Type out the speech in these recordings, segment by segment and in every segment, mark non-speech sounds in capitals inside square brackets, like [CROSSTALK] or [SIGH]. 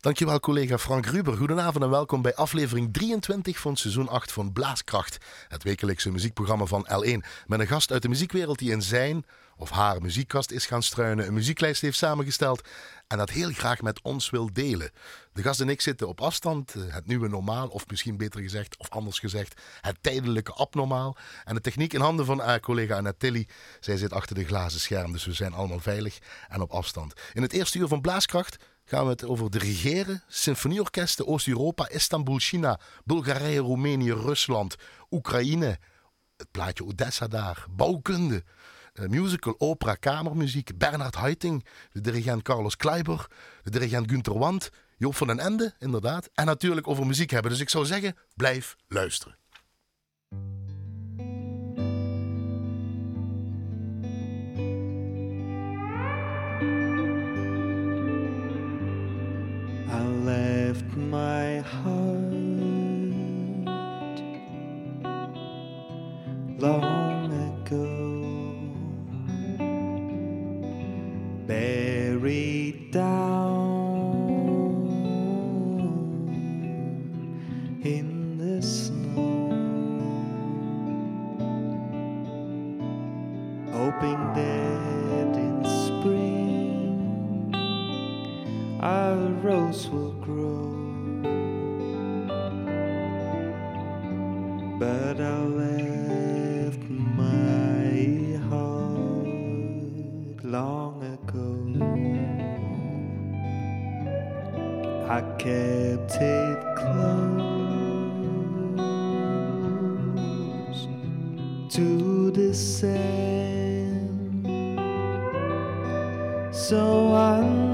Dankjewel collega Frank Ruber. Goedenavond en welkom bij aflevering 23 van seizoen 8 van Blaaskracht. Het wekelijkse muziekprogramma van L1. Met een gast uit de muziekwereld die in zijn of haar muziekkast is gaan struinen, een muzieklijst heeft samengesteld en dat heel graag met ons wil delen. De gast en ik zitten op afstand, eh, het nieuwe normaal, of misschien beter gezegd, of anders gezegd, het tijdelijke abnormaal. En de techniek in handen van haar collega Annette Tilly. Zij zit achter de glazen scherm, dus we zijn allemaal veilig en op afstand. In het eerste uur van Blaaskracht gaan we het over de regeren, symfonieorkesten Oost-Europa, Istanbul, China, Bulgarije, Roemenië, Rusland, Oekraïne, het plaatje Odessa daar, bouwkunde, eh, musical, opera, kamermuziek, Bernard Haitink, de dirigent Carlos Kleiber, de dirigent Günter Wand, Joop van den Ende, inderdaad, en natuurlijk over muziek hebben. Dus ik zou zeggen, blijf luisteren. Left my heart. Long ago, buried down in the snow, hoping that in spring our rose will But I left my heart long ago. I kept it close to the sand. So I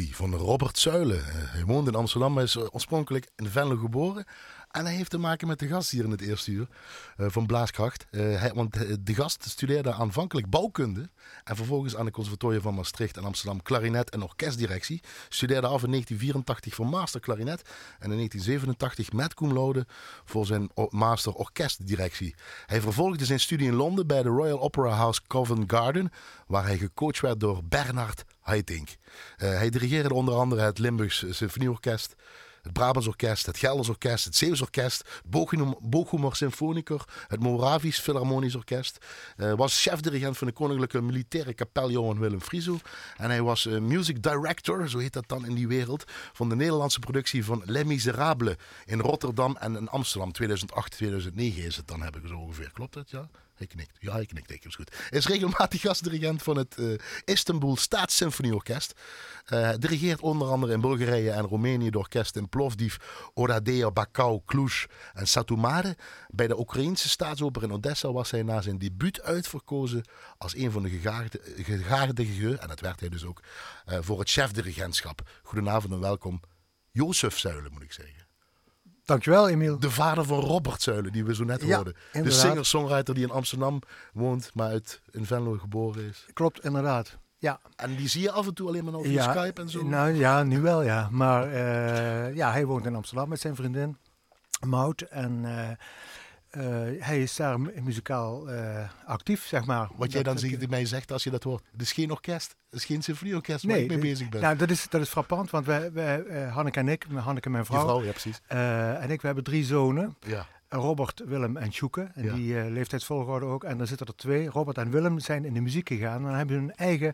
Van Robert Zuilen. Eh, hij woont in Amsterdam, maar is eh, oorspronkelijk in Venlo geboren. En hij heeft te maken met de gast hier in het eerste uur eh, van Blaaskracht. Eh, want eh, de gast studeerde aanvankelijk bouwkunde. En vervolgens aan de conservatorium van Maastricht en Amsterdam klarinet en orkestdirectie. Studeerde af in 1984 voor master klarinet. En in 1987 met cum laude voor zijn master orkestdirectie. Hij vervolgde zijn studie in Londen bij de Royal Opera House Covent Garden. Waar hij gecoacht werd door Bernard Haitink. Hij dirigeerde onder andere het Limburgs Symfonieorkest het Brabants Orkest, het Gelders Orkest, het Zeeuws Orkest, Bochum, Bochumer Symfoniker, het Moravisch Philharmonisch Orkest. Eh, was chefdirigent van de Koninklijke Militaire Kapel Johan Willem Frieso. En hij was eh, music director, zo heet dat dan in die wereld, van de Nederlandse productie van Les Miserables in Rotterdam en in Amsterdam. 2008, 2009 is het dan, heb ik zo ongeveer. Klopt dat, ja? Hij knikt. Ja, hij knikt. Ik is goed. Hij is regelmatig gastdirigent van het eh, Istanbul Staatssymfonieorkest. Eh dirigeert onder andere in Bulgarije en Roemenië de orkesten in Plovdiv, Oradea, Bakou, Cluj en Satu Bij de Oekraïnse staatsoper in Odessa was hij na zijn debuut uitverkozen als een van de gegaarde- gegaardigen, en dat werd hij dus ook, eh, voor het chefdirigentschap. Goedenavond en welkom. Jozef Zuilen, moet ik zeggen. Dankjewel, Emiel. De vader van Robert Zuilen, die we zo net Ja, hoorden. De singer-songwriter die in Amsterdam woont, maar uit in Venlo geboren is. Klopt, inderdaad. Ja, En die zie je af en toe alleen maar over ja, Skype en zo. Nou ja, nu wel ja. Maar eh, ja, hij woont in Amsterdam met zijn vriendin Maud. En eh, eh, hij is daar mu- muzikaal eh, actief, zeg maar. Wat jij dan tegen mij zegt als je dat hoort. Het is geen orkest. Het is geen symfonieorkest waar Nee, ik mee bezig ben. Nou, dat is, dat is frappant, want wij, wij, eh, Hanneke en ik, Hanneke mijn vrouw, vrouw, ja precies. en ik, we hebben drie zonen. Ja. Robert, Willem en Sjoeke. En Ja. die eh, leeftijdsvolgorde ook. En dan zitten er twee. Robert en Willem zijn in de muziek gegaan. En dan hebben hun eigen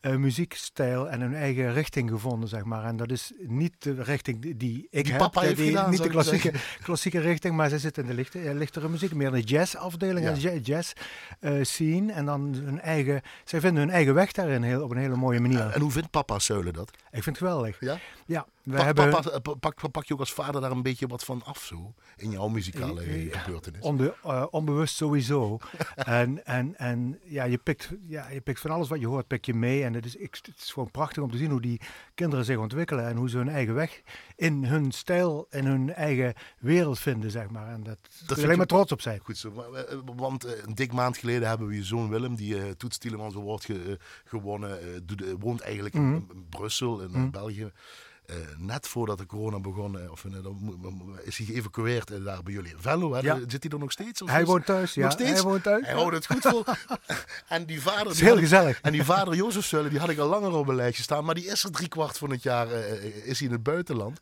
eh, muziekstijl en hun eigen richting gevonden, zeg maar. En dat is niet de richting die, die ik Die heb. papa heeft die, gedaan, Niet de klassieke, [LAUGHS] klassieke richting, maar zij zitten in de lichte, eh, lichtere muziek. Meer in de jazzafdeling, Ja. en ja- jazz scene. En dan hun eigen... Zij vinden hun eigen weg daarin heel, op een hele mooie manier. En hoe vindt papa Zuilen dat? ik vind het geweldig. Ja? Ja, we Pak, hebben... papa, eh, pak, pak je ook als vader daar een beetje wat van af zo? In jouw muzikale Eh, eh, gebeurtenis? Onbe- eh, onbewust sowieso. [LAUGHS] en en, en ja, je pikt, ja, je pikt van alles wat je hoort, pik je mee. En het is, ik, het is gewoon prachtig om te zien hoe die kinderen zich ontwikkelen. En hoe ze hun eigen weg in hun stijl, in hun eigen wereld vinden, zeg maar. En dat, alleen maar trots op zijn. Goed zo. Maar, eh, Want eh, een dik maand geleden hebben we je zoon Willem, die eh Toets Tielemans Award ge- eh, gewonnen, eh, eh, woont eigenlijk in- Mhm. in, Brussel, in eh, Mhm. België. Eh, net voordat de corona begon, eh, of, eh, is hij geëvacueerd eh, daar bij jullie in Venlo. Hè? Ja. Zit hij er nog steeds? Of Hij woont thuis, ja. nog steeds? Hij woont thuis. Hij houdt het goed vol. [LAUGHS] en die vader... Het is die heel had gezellig. en die vader Jozef Zuilen, die had ik al langer op een lijstje staan. Maar die is er driekwart van het jaar is hij in het buitenland.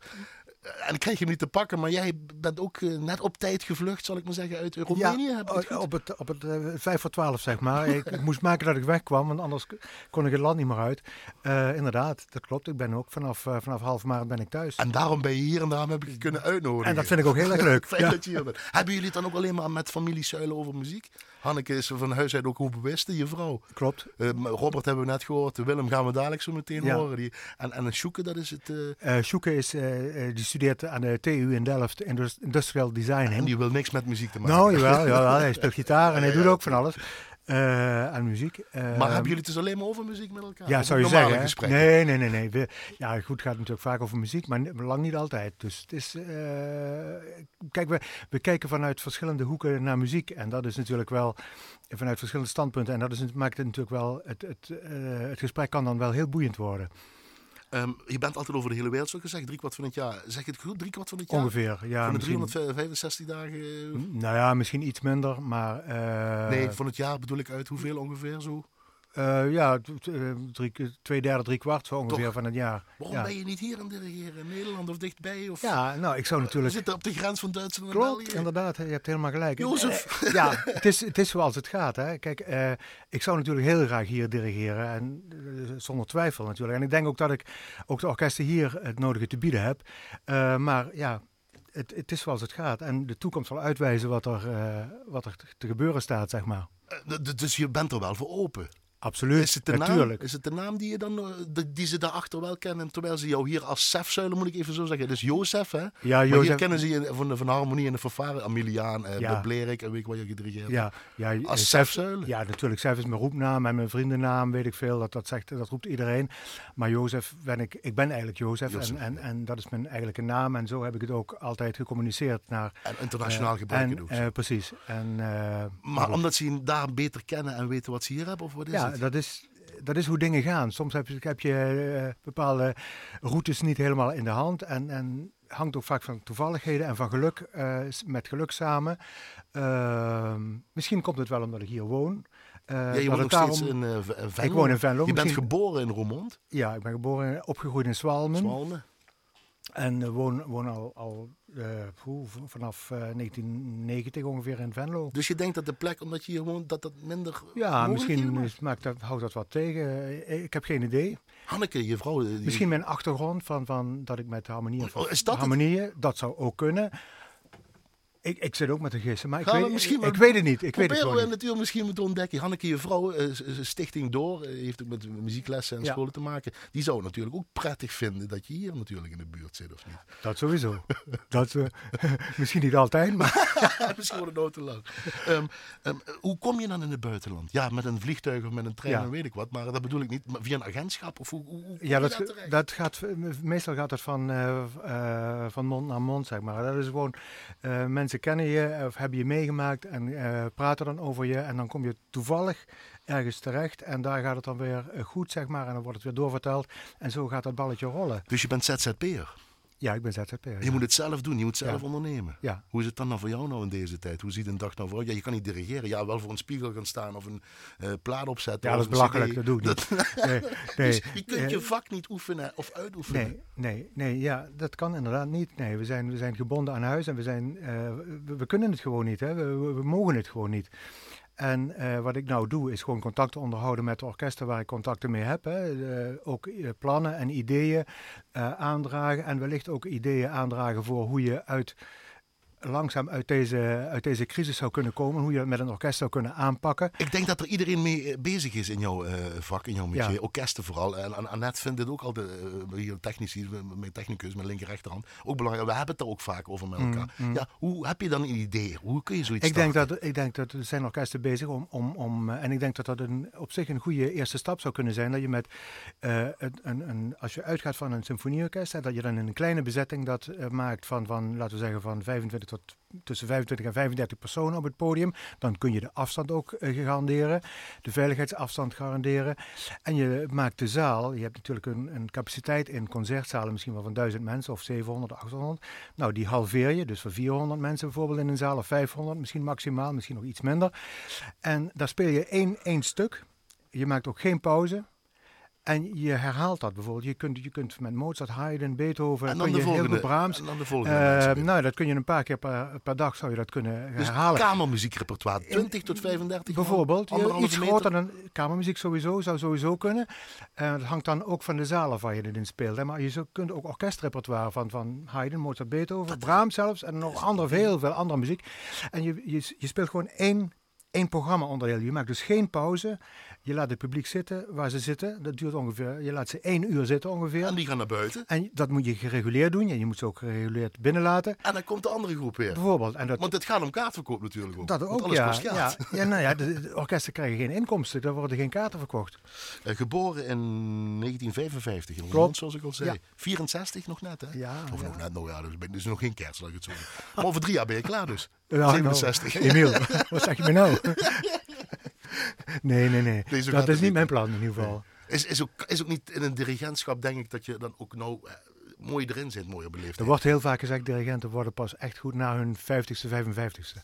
Eh, En ik kreeg hem niet te pakken. Maar jij bent ook eh, net op tijd gevlucht, zal ik maar zeggen, uit Roemenië. Ja, het op het, op het eh, vijf voor twaalf, zeg maar. ik, moest maken dat ik wegkwam, want anders kon ik het land niet meer uit. Eh, inderdaad, dat klopt. Ik ben ook vanaf, eh, vanaf half maart ben ik thuis. En daarom ben je hier en daarom heb ik je kunnen uitnodigen. En dat vind ik ook heel erg [LAUGHS] leuk. Fijn Ja. dat je hier bent. Hebben jullie het dan ook alleen maar met familie Zuilen over muziek? Hanneke is van huis uit ook hoe bewust, je vrouw. Klopt. Eh, Robert hebben we net gehoord. Willem gaan we dadelijk zo meteen Ja. horen. Die, en, en Sjoeke, dat is het... Eh Sjoeke is, die studeert aan de TU in Delft Indus- Industrial Design. en die wil niks met muziek te maken. Nou, jawel, jawel, hij speelt gitaar en hij doet ook van alles [LAUGHS] eh, aan muziek. Maar hebben jullie het dus alleen maar over muziek met elkaar? Ja, zou je zeggen. gesprekken? Nee, nee, nee. nee. We, ja, goed, het gaat natuurlijk vaak over muziek, maar lang niet altijd. Dus het is. eh, kijk, we, we kijken vanuit verschillende hoeken naar muziek. En dat is natuurlijk wel vanuit verschillende standpunten. En dat is, maakt het natuurlijk wel. Het, het, eh, het gesprek kan dan wel heel boeiend worden. Ehm, je bent altijd over de hele wereld, zo gezegd. Drie kwart van het jaar. Zeg je het goed? Drie kwart van het jaar? Ongeveer. Ja, van de misschien- 365 dagen? eh, Nou ja, misschien iets minder, maar. eh, nee, van het jaar bedoel ik uit. Hoeveel ongeveer zo? Eh, ja, eh, drie, twee derde, drie kwart zo ongeveer Toch? van het jaar. Waarom ja. ben je niet hier aan het dirigeren? In Nederland of dichtbij? Of ja, nou, ik zou We natuurlijk. zitten op de grens van Duitsland en Klopt, België. inderdaad, je hebt helemaal gelijk. Jozef. Eh, ja, het is, het is zoals het gaat. Hè. Kijk, eh, ik zou natuurlijk heel graag hier dirigeren, en, eh, zonder twijfel natuurlijk. En ik denk ook dat ik ook de orkesten hier het nodige te bieden heb. Eh, maar ja, het, het is zoals het gaat. En de toekomst zal uitwijzen wat er, eh, wat er te gebeuren staat, zeg maar. Eh, Dus je bent er wel voor open. Absoluut, Is het, de naam, natuurlijk. is het de naam die, je dan, eh, die ze daarachter wel kennen, terwijl ze jou hier als Sef Zuilen, moet ik even zo zeggen. Dus Jozef, hè? Ja, Maar hier Jozef. kennen ze je van de, van Harmonie en de Fanfare, Amiliaan, eh Ja. Blerik, en weet ik wat je gedirigeerd hebt. Ja, ja, eh, Als Sef- Sef Zuilen. Ja, natuurlijk. Sef is mijn roepnaam en mijn vriendennaam, weet ik veel. Dat, dat, zegt, dat roept iedereen. Maar Jozef ben ik. Ik ben eigenlijk Jozef. Jozef, En, en, en dat is mijn eigenlijke naam. En zo heb ik het ook altijd gecommuniceerd naar... En internationaal eh, gebruiken en, eh, precies. En, eh, maar omdat ze je daar beter kennen en weten wat ze hier hebben, of wat is ja, dat is, dat is hoe dingen gaan. Soms heb je, heb je eh, bepaalde routes niet helemaal in de hand. En, en hangt ook vaak van toevalligheden en van geluk, eh, met geluk samen. Ehm, misschien komt het wel omdat ik hier woon. Ja, dat je woont nog steeds in Venlo. Ik woon in Venlo. Je bent geboren in Roermond, Ja, ik ben geboren en opgegroeid in Zwalmen. Zwalmen. En eh, woon, woon al, al eh, vanaf eh, 1990 ongeveer in Venlo. Dus je denkt dat de plek, omdat je hier woont, dat dat minder Ja, misschien maakt? dat, houdt dat wat tegen. Eh, Ik heb geen idee. Hanneke, je vrouw... eh, die- Misschien mijn achtergrond van, van dat ik met harmonieën... Oh, is dat het? harmonieën, dat zou ook kunnen. Ik, ik zit ook met de gissen, maar ik, Gaan weet, misschien ik, ik weet het niet. Ik weet het gewoon niet. natuurlijk misschien moeten ontdekken. Hanneke, je vrouw, s- Stichting Door, eh, heeft ook met muzieklessen en Ja. scholen te maken. Die zou het natuurlijk ook prettig vinden dat je hier natuurlijk in de buurt zit, of niet? Dat sowieso. [LAUGHS] dat, eh, [LAUGHS] misschien niet altijd, maar... [LAUGHS] Misschien wordt het nooit te lang. Ehm, ehm, hoe kom je dan in het buitenland? Ja, met een vliegtuig of met een trein Ja. en weet ik wat. Maar dat bedoel ik niet. Maar via een agentschap? Of hoe, hoe, hoe kom Ja, dat, dat gaat, meestal gaat het van, van mond naar mond, zeg maar. Dat is gewoon, eh, mensen kennen je of hebben je meegemaakt en eh, praten dan over je. En dan kom je toevallig ergens terecht en daar gaat het dan weer eh, goed, zeg maar. En dan wordt het weer doorverteld en zo gaat dat balletje rollen. Dus je bent ZZP'er. Ja, ik ben ZZP'er. Je ja. moet het zelf doen. Je moet zelf Ja. ondernemen. Ja. Hoe is het dan nou voor jou nou in deze tijd? Hoe ziet een dag nou voor jou? Ja, je kan niet dirigeren. Ja, wel voor een spiegel gaan staan of een eh, plaat opzetten. Ja, dat is belachelijk, dat doe ik niet. Nee, [LAUGHS] nee, Dus je kunt eh, je vak niet oefenen of uitoefenen. Nee, nee, nee, ja, dat kan inderdaad niet. Nee, we zijn, we zijn gebonden aan huis en we, zijn, eh, we, we kunnen het gewoon niet. Hè. We, we, we mogen het gewoon niet. En eh, wat ik nou doe, is gewoon contacten onderhouden met de orkesten waar ik contacten mee heb. Hè. Eh, ook eh, plannen en ideeën aandragen. En wellicht ook ideeën aandragen voor hoe je uit, langzaam uit deze, uit deze crisis zou kunnen komen. Hoe je het met een orkest zou kunnen aanpakken. Ik denk dat er iedereen mee eh, bezig is in jouw eh, vak, in jouw métier. Ja. Orkesten vooral. En An- Annette vindt dit ook altijd, eh, hier technici, mijn technicus, mijn linker rechterhand, ook belangrijk. We hebben het er ook vaak over met elkaar. Ja, hoe heb je dan een idee? Hoe kun je zoiets Mm, Ik denk, dat, ik denk dat er zijn orkesten bezig om, om, om en ik denk dat dat een, op zich een goede eerste stap zou kunnen zijn. Dat je met, een, een, een, als je uitgaat van een symfonieorkest, dat je dan in een kleine bezetting dat maakt van, van, laten we zeggen, van 25 tot tussen 25 en 35 personen op het podium. Dan kun je de afstand ook eh, garanderen, de veiligheidsafstand garanderen. En je maakt de zaal, je hebt natuurlijk een, een capaciteit in concertzalen misschien wel van 1000 mensen of 700, 800. Nou, die halveer je, dus voor 400 mensen bijvoorbeeld in een zaal of 500, misschien maximaal, misschien nog iets minder. En daar speel je één, één stuk. Je maakt ook geen pauze. En je herhaalt dat bijvoorbeeld. Je kunt, je kunt met Mozart, Haydn, Beethoven, En dan kun de je heel volgende. Brahms. En dan de volgende. Eh, mensen. nou, dat kun je een paar keer per, per dag zou je dat kunnen dus herhalen. kamermuziekrepertoire, 20 tot 35 man, Bijvoorbeeld, ja, anderhalve iets groter dan kamermuziek sowieso, zou sowieso kunnen. Eh dat hangt dan ook van de zalen waar je dit in speelt. Hè. Maar je kunt ook orkestrepertoire van, van Haydn, Mozart, Beethoven, Brahms zelfs en nog andere, heel veel andere muziek. En je, je, je speelt gewoon één, één programma onderdeel. Je maakt dus geen pauze. Je laat het publiek zitten waar ze zitten. Dat duurt ongeveer, je laat ze één uur zitten ongeveer. En die gaan naar buiten. En dat moet je gereguleerd doen. Ja, je moet ze ook gereguleerd binnenlaten. En dan komt de andere groep weer. Bijvoorbeeld. En dat, Want het gaat om kaartverkoop natuurlijk ook. dat ook, alles ja. Ja, ja, nou ja, de, de orkesten krijgen geen inkomsten. Er worden geen kaarten verkocht. Eh, geboren in 1955 in Klopt. Zoals ik al zei. Ja. 64 nog net, hè? Ja, Of ja. nog net, nou ja, dus, ben- dus nog geen kerst, laat ik het zo zeggen. Maar over drie jaar ben je klaar dus. Ja, 67. nou, Emiel, [LAUGHS] wat zeg je me nou? nee, nee, nee. Dat is niet niet. mijn plan in ieder geval. Is, is, ook, is ook niet in een dirigentschap, denk ik, dat je dan ook nou eh, mooi erin zit, mooier beleefd. Er wordt heel vaak gezegd, dirigenten worden pas echt goed na hun 50ste, 55ste.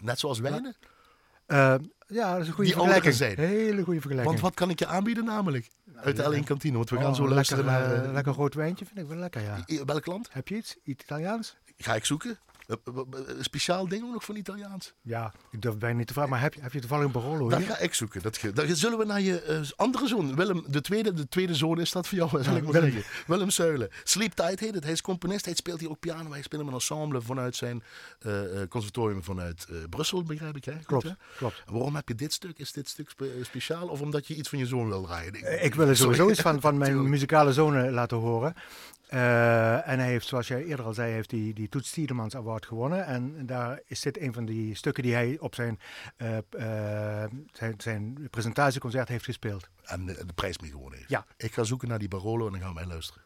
Net zoals wijnen. Eh, ja, dat is een goede Die vergelijking. Hele goede vergelijking. Want wat kan ik je aanbieden namelijk? Uit de L1 kantine, want we gaan Oh, zo luisteren lekker, naar... eh, eh, lekker rood wijntje vind ik wel lekker, ja. i- welk land? Heb je iets? Iets Italiaans? Ga ik zoeken. Eh, eh, eh, Een speciaal ding ook nog van Italiaans? Ja, ik durf bijna niet te vragen, maar heb je, heb je toevallig een Barolo Dat ga ik zoeken. Dat, ge- dan zullen we naar je andere zoon, Willem, de tweede, de tweede zoon is dat voor jou, [LAUGHS] zal ik maar Willem. zeggen. Willem Zuilen. Sleep Tight heet het. Hij is componist, hij speelt hier ook piano. Hij speelt met een ensemble vanuit zijn conservatorium vanuit Brussel, begrijp ik. Hè? Goed, Klopt, hè? klopt. Waarom heb je dit stuk? Is dit stuk spe- speciaal of omdat je iets van je zoon wil draaien? Ik wil er [LAUGHS] sowieso iets van, van mijn [LAUGHS] muzikale zonen laten horen. Eh, en hij heeft, zoals jij eerder al zei, heeft die, die Toets Tiedemans Award gewonnen. En daar is dit een van die stukken die hij op zijn, eh, eh, zijn, zijn presentatieconcert heeft gespeeld. En de, de prijs mee gewonnen heeft. Ja. Ik ga zoeken naar die Barolo en dan gaan wij luisteren.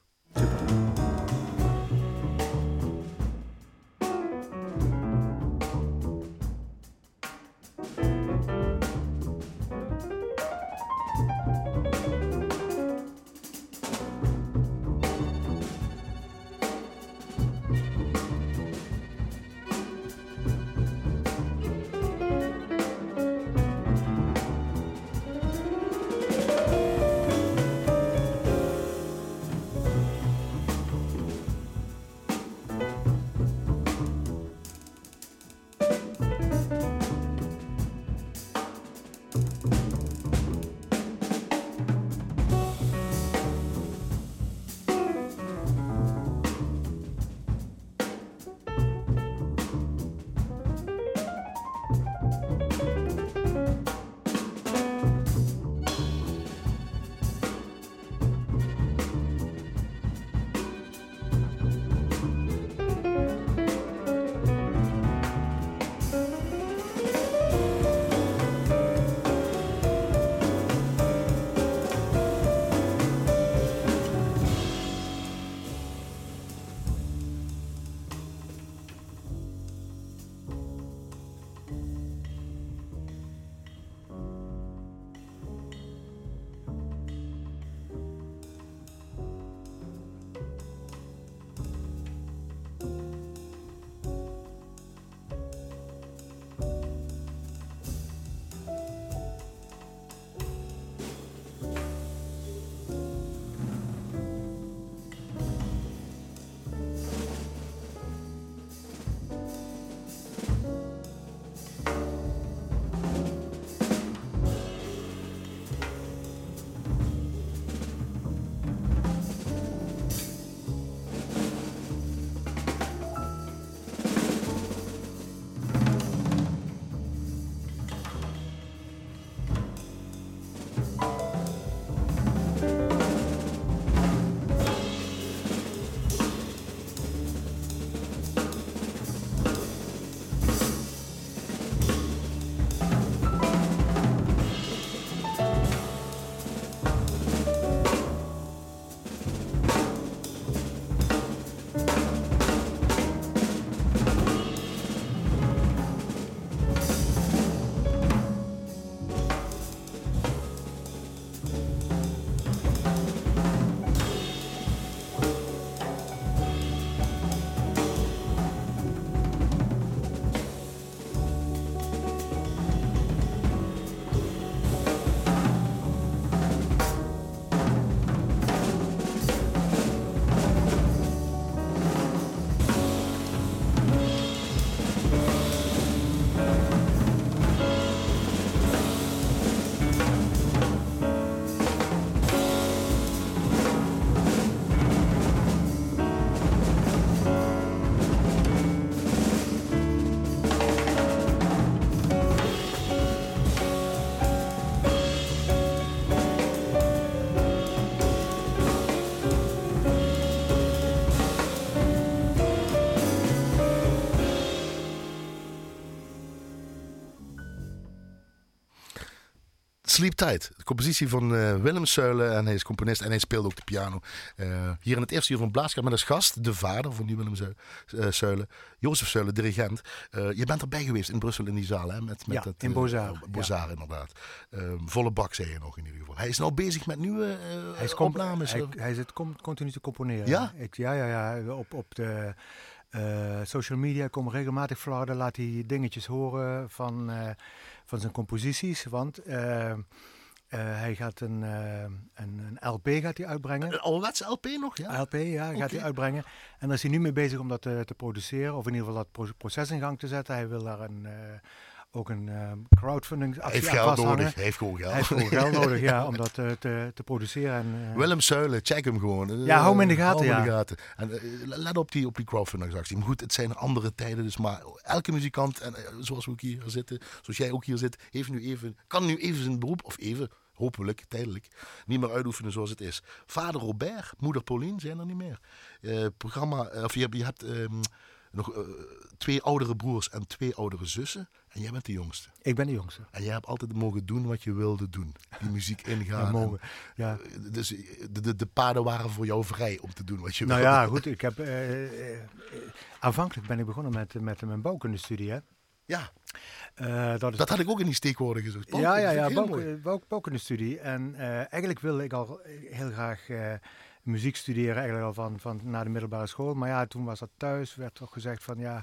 Sleep Tight, de compositie van eh, Willem Suilen. En hij is componist en hij speelt ook de piano. Eh, hier in het eerste uur van Blaaskap met als gast de vader van die Willem Zu- eh, Suilen. Jozef Suilen, dirigent. Je bent erbij geweest in Brussel in die zaal. Hè, met, met Ja, het, in Bozar, Bozar, inderdaad. Eh, volle bak, zei je nog in ieder geval. Hij is nou bezig met nieuwe Hij, is opnames. hij, hij zit continu te componeren. Ja? Ik, ja, ja, ja. Op, op de social media komen regelmatig flarden. Laat hij dingetjes horen van, van zijn composities. Want eh, Eh, hij gaat een, eh, een, een LP gaat hij uitbrengen. Een ouderwetse LP nog, ja? LP, ja, gaat hij uitbrengen. En daar is hij nu mee bezig om dat te, te produceren, of in ieder geval dat pro- proces in gang te zetten. Hij wil daar een, ook een eh, crowdfunding actie heeft geld nodig. Heeft gewoon geld. Heeft gewoon geld [LAUGHS] nodig, ja, om dat eh, te, te produceren. En, eh, Willem Zuilen, check hem gewoon. Ja, hou hem in de gaten, hem in ja. de gaten. En eh, let op die, op die crowdfundingsactie. Maar goed, het zijn andere tijden. Dus maar elke muzikant, en zoals we ook hier zitten, zoals jij ook hier zit, heeft nu even, kan nu even zijn beroep, of even, hopelijk, tijdelijk, niet meer uitoefenen zoals het is. Vader Robert, moeder Pauline zijn er niet meer. Programma, of je hebt, je hebt ehm, nog twee oudere broers en twee oudere zussen. En jij bent de jongste. ik ben de jongste. En jij hebt altijd mogen doen wat je wilde doen. Die [LAUGHS] muziek ingaan. Ja, en- mogen. Ja. eh, Dus eh, de, de, de paden waren voor jou vrij om te doen wat je Nou wilde. ja, goed. [LAUGHS] Ik heb, eh, aanvankelijk ben ik begonnen met, met mijn bouwkundestudie. Hè. Ja, dat is dat had ik ook in die steekwoorden gezocht. ja, ja, ja, bouw- bouwkundestudie. En eigenlijk wilde ik al heel graag muziek studeren, eigenlijk al van, van na de middelbare school. Maar ja, toen was dat thuis, werd toch gezegd van ja,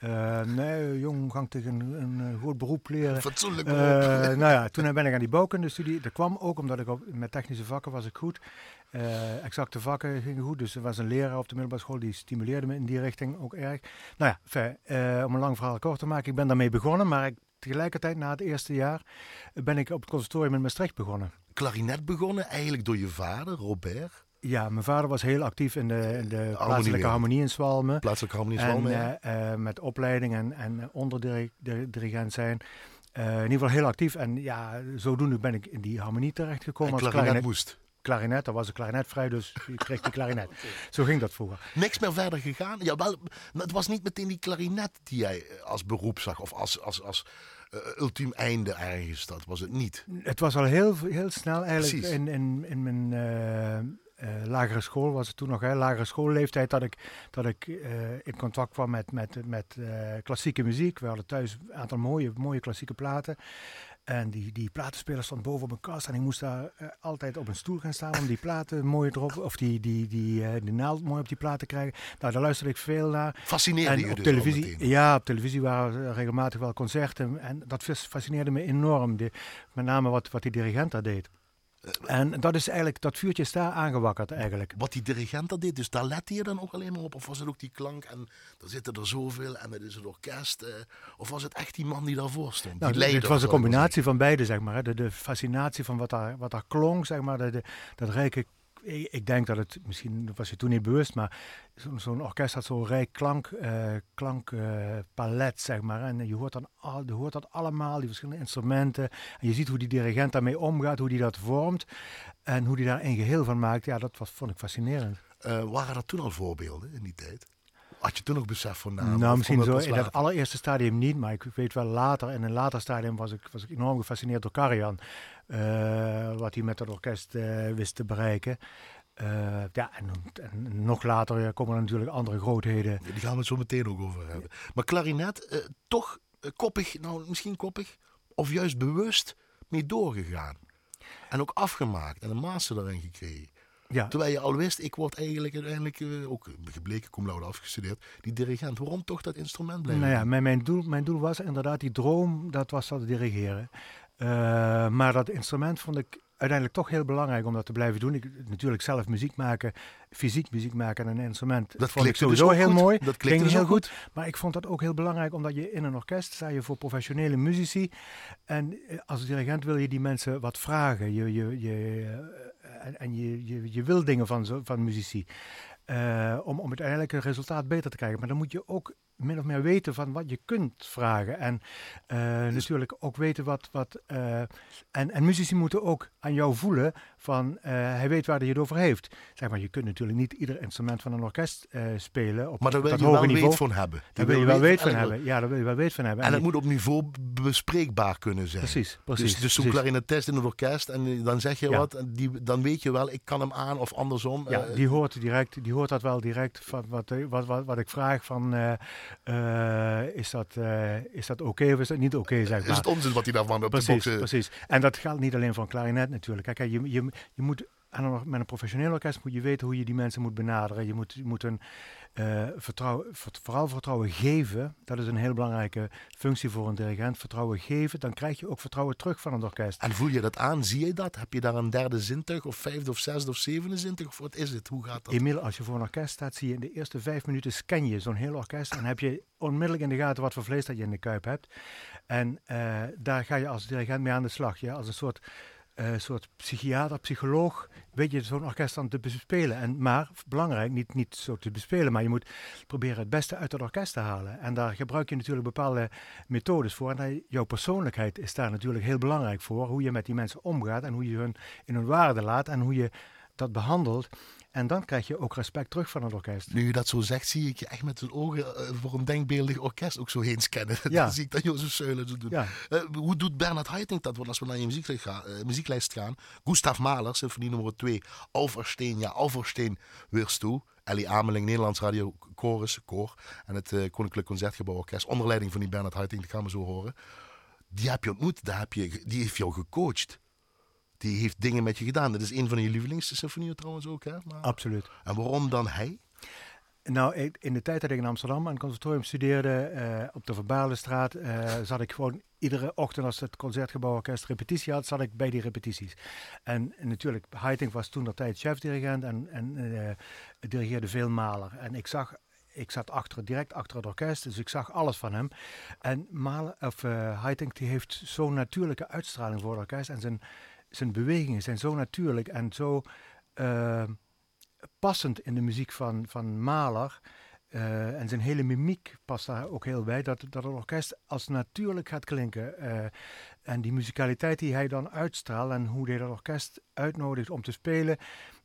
eh, nee, jong, gang tegen een, een goed beroep leren. Fatsoenlijk beroep. [LAUGHS] nou ja, toen ben ik aan die bouwkundestudie. Dat kwam ook omdat ik op, met technische vakken was ik goed. Eh, exacte vakken gingen goed. Dus er was een leraar op de middelbare school die stimuleerde me in die richting ook erg. Nou ja, fijn, om een lang verhaal kort te maken. Ik ben daarmee begonnen, maar ik, tegelijkertijd na het eerste jaar ben ik op het conservatorium in Maastricht begonnen. Klarinet begonnen, eigenlijk door je vader, Robert. Ja, mijn vader was heel actief in de, in de plaatselijke harmonie in Zwalmen. Plaatselijke harmonie is En wel mee. eh, eh, met opleiding en, en onderdirigent zijn. Eh, in ieder geval heel actief. En ja, zodoende ben ik in die harmonie terechtgekomen. en als klarinet moest. klarinet, er was een klarinet vrij, dus ik kreeg die klarinet. [LAUGHS] Zo ging dat vroeger. Niks meer verder gegaan. Ja, wel, het was niet meteen die klarinet die jij als beroep zag. Of als, als, als eh, ultiem einde ergens. Dat was het niet. Het was al heel, heel snel eigenlijk Precies. in, in, in mijn lagere school, was het toen nog, hè, lagere schoolleeftijd, dat ik, dat ik eh, in contact kwam met, met, met eh, klassieke muziek. We hadden thuis een aantal mooie, mooie klassieke platen. En die, die platenspeler stond boven op mijn kast en ik moest daar eh, altijd op een stoel gaan staan om die platen mooi erop, of die, die, die, eh, die naald mooi op die plaat te krijgen. Nou, daar luisterde ik veel naar. Fascineerde je En op dus televisie, ja, op televisie waren regelmatig wel concerten. En dat fas- fascineerde me enorm. De, met name wat, wat die dirigent daar deed. En dat is eigenlijk, dat vuurtje is daar aangewakkerd eigenlijk. Wat die dirigent dat deed, dus daar lette je dan ook alleen maar op? Of was het ook die klank en er zitten er zoveel en het is het orkest? eh, of was het echt die man die daarvoor stond? Nou, die het leider, was een combinatie van beide, zeg maar. hè. De, de fascinatie van wat daar, wat daar klonk, zeg maar. De, de- dat rijke, ik, ik denk dat het, misschien was je toen niet bewust, maar zo'n orkest had zo'n rijk klank, eh, klankpalet, zeg maar. En je hoort, dan al, je hoort dat allemaal, die verschillende instrumenten. En je ziet hoe die dirigent daarmee omgaat, hoe die dat vormt. En hoe die daar een geheel van maakt. Ja, dat was, vond ik fascinerend. Eh, waren er toen al voorbeelden in die tijd? Had je toen nog besef van naam? nou, Of misschien zo in dat allereerste stadium niet, maar ik weet wel later, in een later stadium was ik, was ik enorm gefascineerd door Karajan. Eh, wat hij met het orkest eh, wist te bereiken. Eh, ja, en, en nog later komen er natuurlijk andere grootheden. Ja, Die gaan we het zo meteen ook over hebben. Maar klarinet, toch koppig, nou misschien koppig, of juist bewust mee doorgegaan. En ook afgemaakt en een master daarin gekregen. Ja, Terwijl je al wist, ik word eigenlijk uiteindelijk, ook gebleken, cum laude afgestudeerd, die dirigent. Waarom toch dat instrument blijven nou ja, mijn, mijn, doel, mijn doel was inderdaad die droom, dat was dat dirigeren. Eh, maar dat instrument vond ik uiteindelijk toch heel belangrijk om dat te blijven doen. Ik, natuurlijk zelf muziek maken, fysiek muziek maken en een instrument. Dat vond ik dus sowieso heel goed. mooi. Dat ging dus heel goed. Maar ik vond dat ook heel belangrijk, omdat je in een orkest sta je voor professionele muzici. En eh, als dirigent wil je die mensen wat vragen. Je, je, je, eh, en en je, je, je wil dingen van, zo- van muzici. Om, om uiteindelijk een resultaat beter te krijgen. Maar dan moet je ook min of meer weten van wat je kunt vragen. En eh, natuurlijk ook weten wat. wat eh, en, en muzici moeten ook aan jou voelen van eh, hij weet waar hij het over heeft. Zeg maar, je kunt natuurlijk niet ieder instrument van een orkest spelen. Op Maar daar wil dat je wel niveau. weet van hebben. Daar wil je wel weet van en- hebben. Ja, daar wil je wel weet van hebben. En het moet op niveau bespreekbaar kunnen zijn. Precies, precies. dus dus zo'n klarinetist in het orkest en dan zeg je Ja. wat, en die, dan weet je wel, ik kan hem aan of andersom. Ja, die hoort, direct, die hoort dat wel direct van wat, wat, wat, wat ik vraag van eh, is dat, eh, is dat oké of is dat niet oké, zeg is maar. het onzin wat hij daarvan op de Precies, box... eh, precies. En dat geldt niet alleen voor een klarinet natuurlijk. Kijk, je, je, je moet een, met een professioneel orkest moet je weten hoe je die mensen moet benaderen. Je moet, je moet een eh, vertrouwen, vert- vooral vertrouwen geven. Dat is een heel belangrijke functie voor een dirigent. Vertrouwen geven, dan krijg je ook vertrouwen terug van een orkest. En voel je dat aan? Zie je dat? Heb je daar een derde zintuig of vijfde of zesde of zevende zintuig? Of wat is het? Hoe gaat dat? Emiel, als je voor een orkest staat, zie je in de eerste vijf minuten scan je zo'n heel orkest. En heb je onmiddellijk in de gaten wat voor vlees dat je in de kuip hebt. En eh, daar ga je als dirigent mee aan de slag. Ja? Als een soort, eh, soort psychiater, psycholoog, weet je zo'n orkest dan te bespelen. En, maar belangrijk, niet, niet zo te bespelen, maar je moet proberen het beste uit het orkest te halen. En daar gebruik je natuurlijk bepaalde methodes voor. En jouw persoonlijkheid is daar natuurlijk heel belangrijk voor. Hoe je met die mensen omgaat en hoe je hun in hun waarde laat en hoe je dat behandelt. En dan krijg je ook respect terug van het orkest. Nu je dat zo zegt, zie ik je echt met zijn ogen eh, voor een denkbeeldig orkest ook zo heen scannen. [LAUGHS] Ja. Dan zie ik dat Jozef Seulen zo doen. Ja. Eh, hoe doet Bernard Haitink dat? Want als we naar je muzieklijst gaan, eh, muzieklijst gaan Gustav Mahler, symfonie nummer 2, Alversteen, ja, Alversteen, Wirst toe. Ellie Ameling, Nederlands Radio Chorus, Koor en het Koninklijk Concertgebouw Orkest, onder leiding van die Bernard Haitink, dat gaan we zo horen. Die heb je ontmoet, daar heb je, die heeft jou gecoacht. Die heeft dingen met je gedaan. Dat is een van je lievelingssymfonieën trouwens ook, hè? Maar, Absoluut. en waarom dan hij? Nou, in de tijd dat ik in Amsterdam aan het conservatorium studeerde, eh, op de Verbalenstraat, eh, zat ik gewoon iedere ochtend als het Concertgebouworkest repetitie had, zat ik bij die repetities. En, en natuurlijk, Haitink was toen de tijd chefdirigent en, en eh, dirigeerde veel Mahler. En ik zag, ik zat achter, direct achter het orkest, dus ik zag alles van hem. En Mahler, of eh Haitink, die heeft zo'n natuurlijke uitstraling voor het orkest en zijn, zijn bewegingen zijn zo natuurlijk en zo... eh, passend in de muziek van, van Mahler. eh, en zijn hele mimiek past daar ook heel bij. Dat, dat het orkest als natuurlijk gaat klinken. eh, en die muzikaliteit die hij dan uitstraalt en hoe hij dat orkest uitnodigt om te spelen.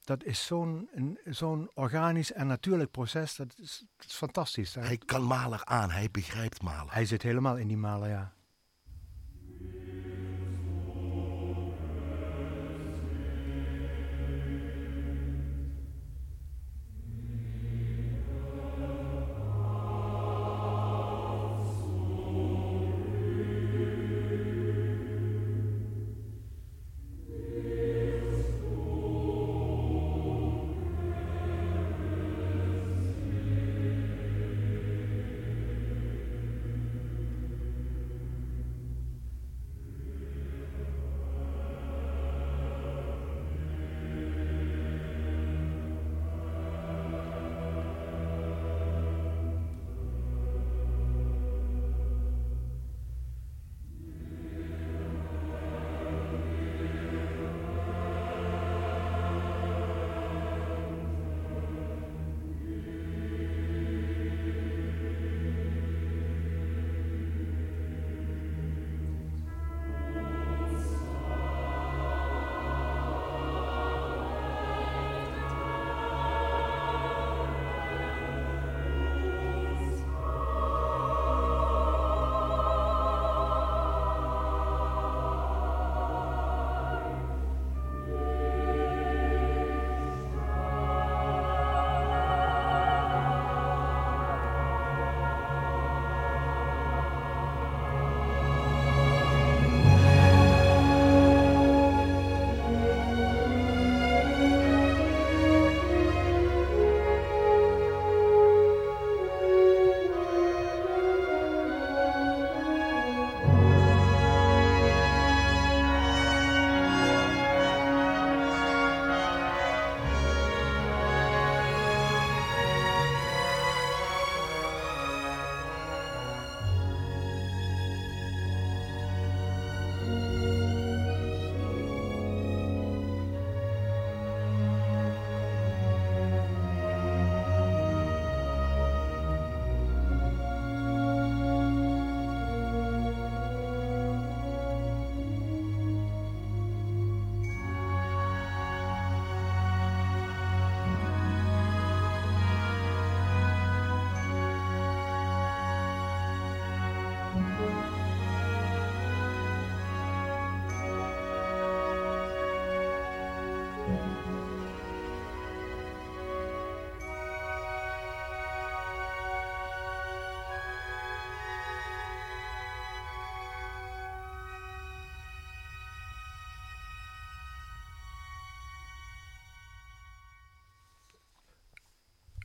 Dat is zo'n zo'n organisch en natuurlijk proces. Dat is, dat is fantastisch. Hij, Hij kan Mahler aan, hij begrijpt Mahler. hij zit helemaal in die Mahler, ja.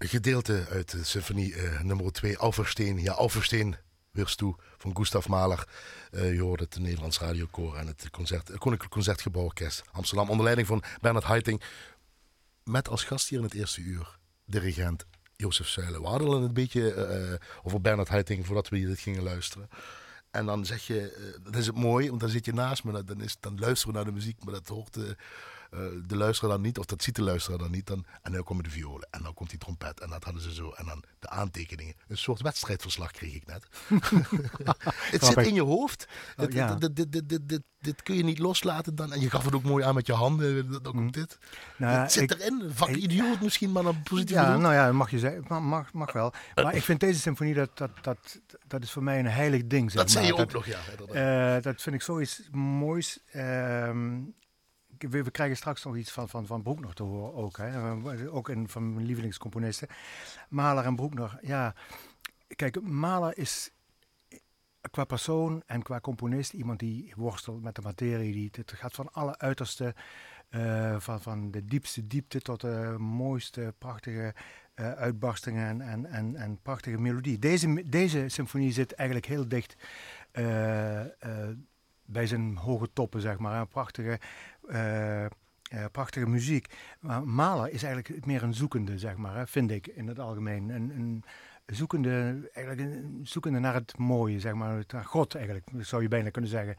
Gedeelte uit de symfonie eh, nummer 2, Alversteen. Ja, Alversteen, weer toe, van Gustav Mahler. Eh, je hoort het Nederlands Radiokoor en het concert, Koninklijk Concertgebouworkest Amsterdam. Onder leiding van Bernard Heiting. Met als gast hier in het eerste uur, dirigent Jozef Zuilen. We hadden een beetje eh, over Bernard Heiting voordat we dit gingen luisteren. En dan zeg je, dat is het mooi, want dan zit je naast me, dan, is, dan luisteren we naar de muziek, maar dat hoort de, eh, de luisteraar dan niet, of dat ziet de luisteraar dan niet. Dan, en dan komen de violen, en dan komt die trompet, en dat hadden ze zo. En dan de aantekeningen. Een soort wedstrijdverslag kreeg ik net. [LAUGHS] het zit in je hoofd. Oh, ja. dit, dit, dit, dit, dit, dit kun je niet loslaten dan. En je gaf het ook mooi aan met je handen, dan komt dit. Nou, het zit ik- erin, vak ik- idioot misschien, maar dan positief Ja, bedoeld. nou ja, mag je zeggen. Mag, mag, mag wel. Maar ik vind deze symfonie, dat, dat, dat, dat is voor mij een heilig ding. Zeg dat zei je ook Dat- nog, ja. Eh, dat vind ik zoiets moois. Ehm, we, we krijgen straks nog iets van, van, van Broekner te horen ook. Hè? Ook een van mijn lievelingscomponisten. Mahler en Broekner. Ja, kijk, Mahler is qua persoon en qua componist iemand die worstelt met de materie. Die, het gaat van alle uiterste, eh, van, van de diepste diepte tot de mooiste, prachtige eh, uitbarstingen en, en, en, en prachtige melodie. Deze, deze symfonie zit eigenlijk heel dicht eh, bij zijn hoge toppen, zeg maar. Een prachtige, eh, eh, prachtige muziek. Maar Mahler is eigenlijk meer een zoekende, zeg maar, hè, vind ik in het algemeen. Een, een zoekende, eigenlijk een zoekende naar het mooie, zeg maar, naar God eigenlijk, zou je bijna kunnen zeggen.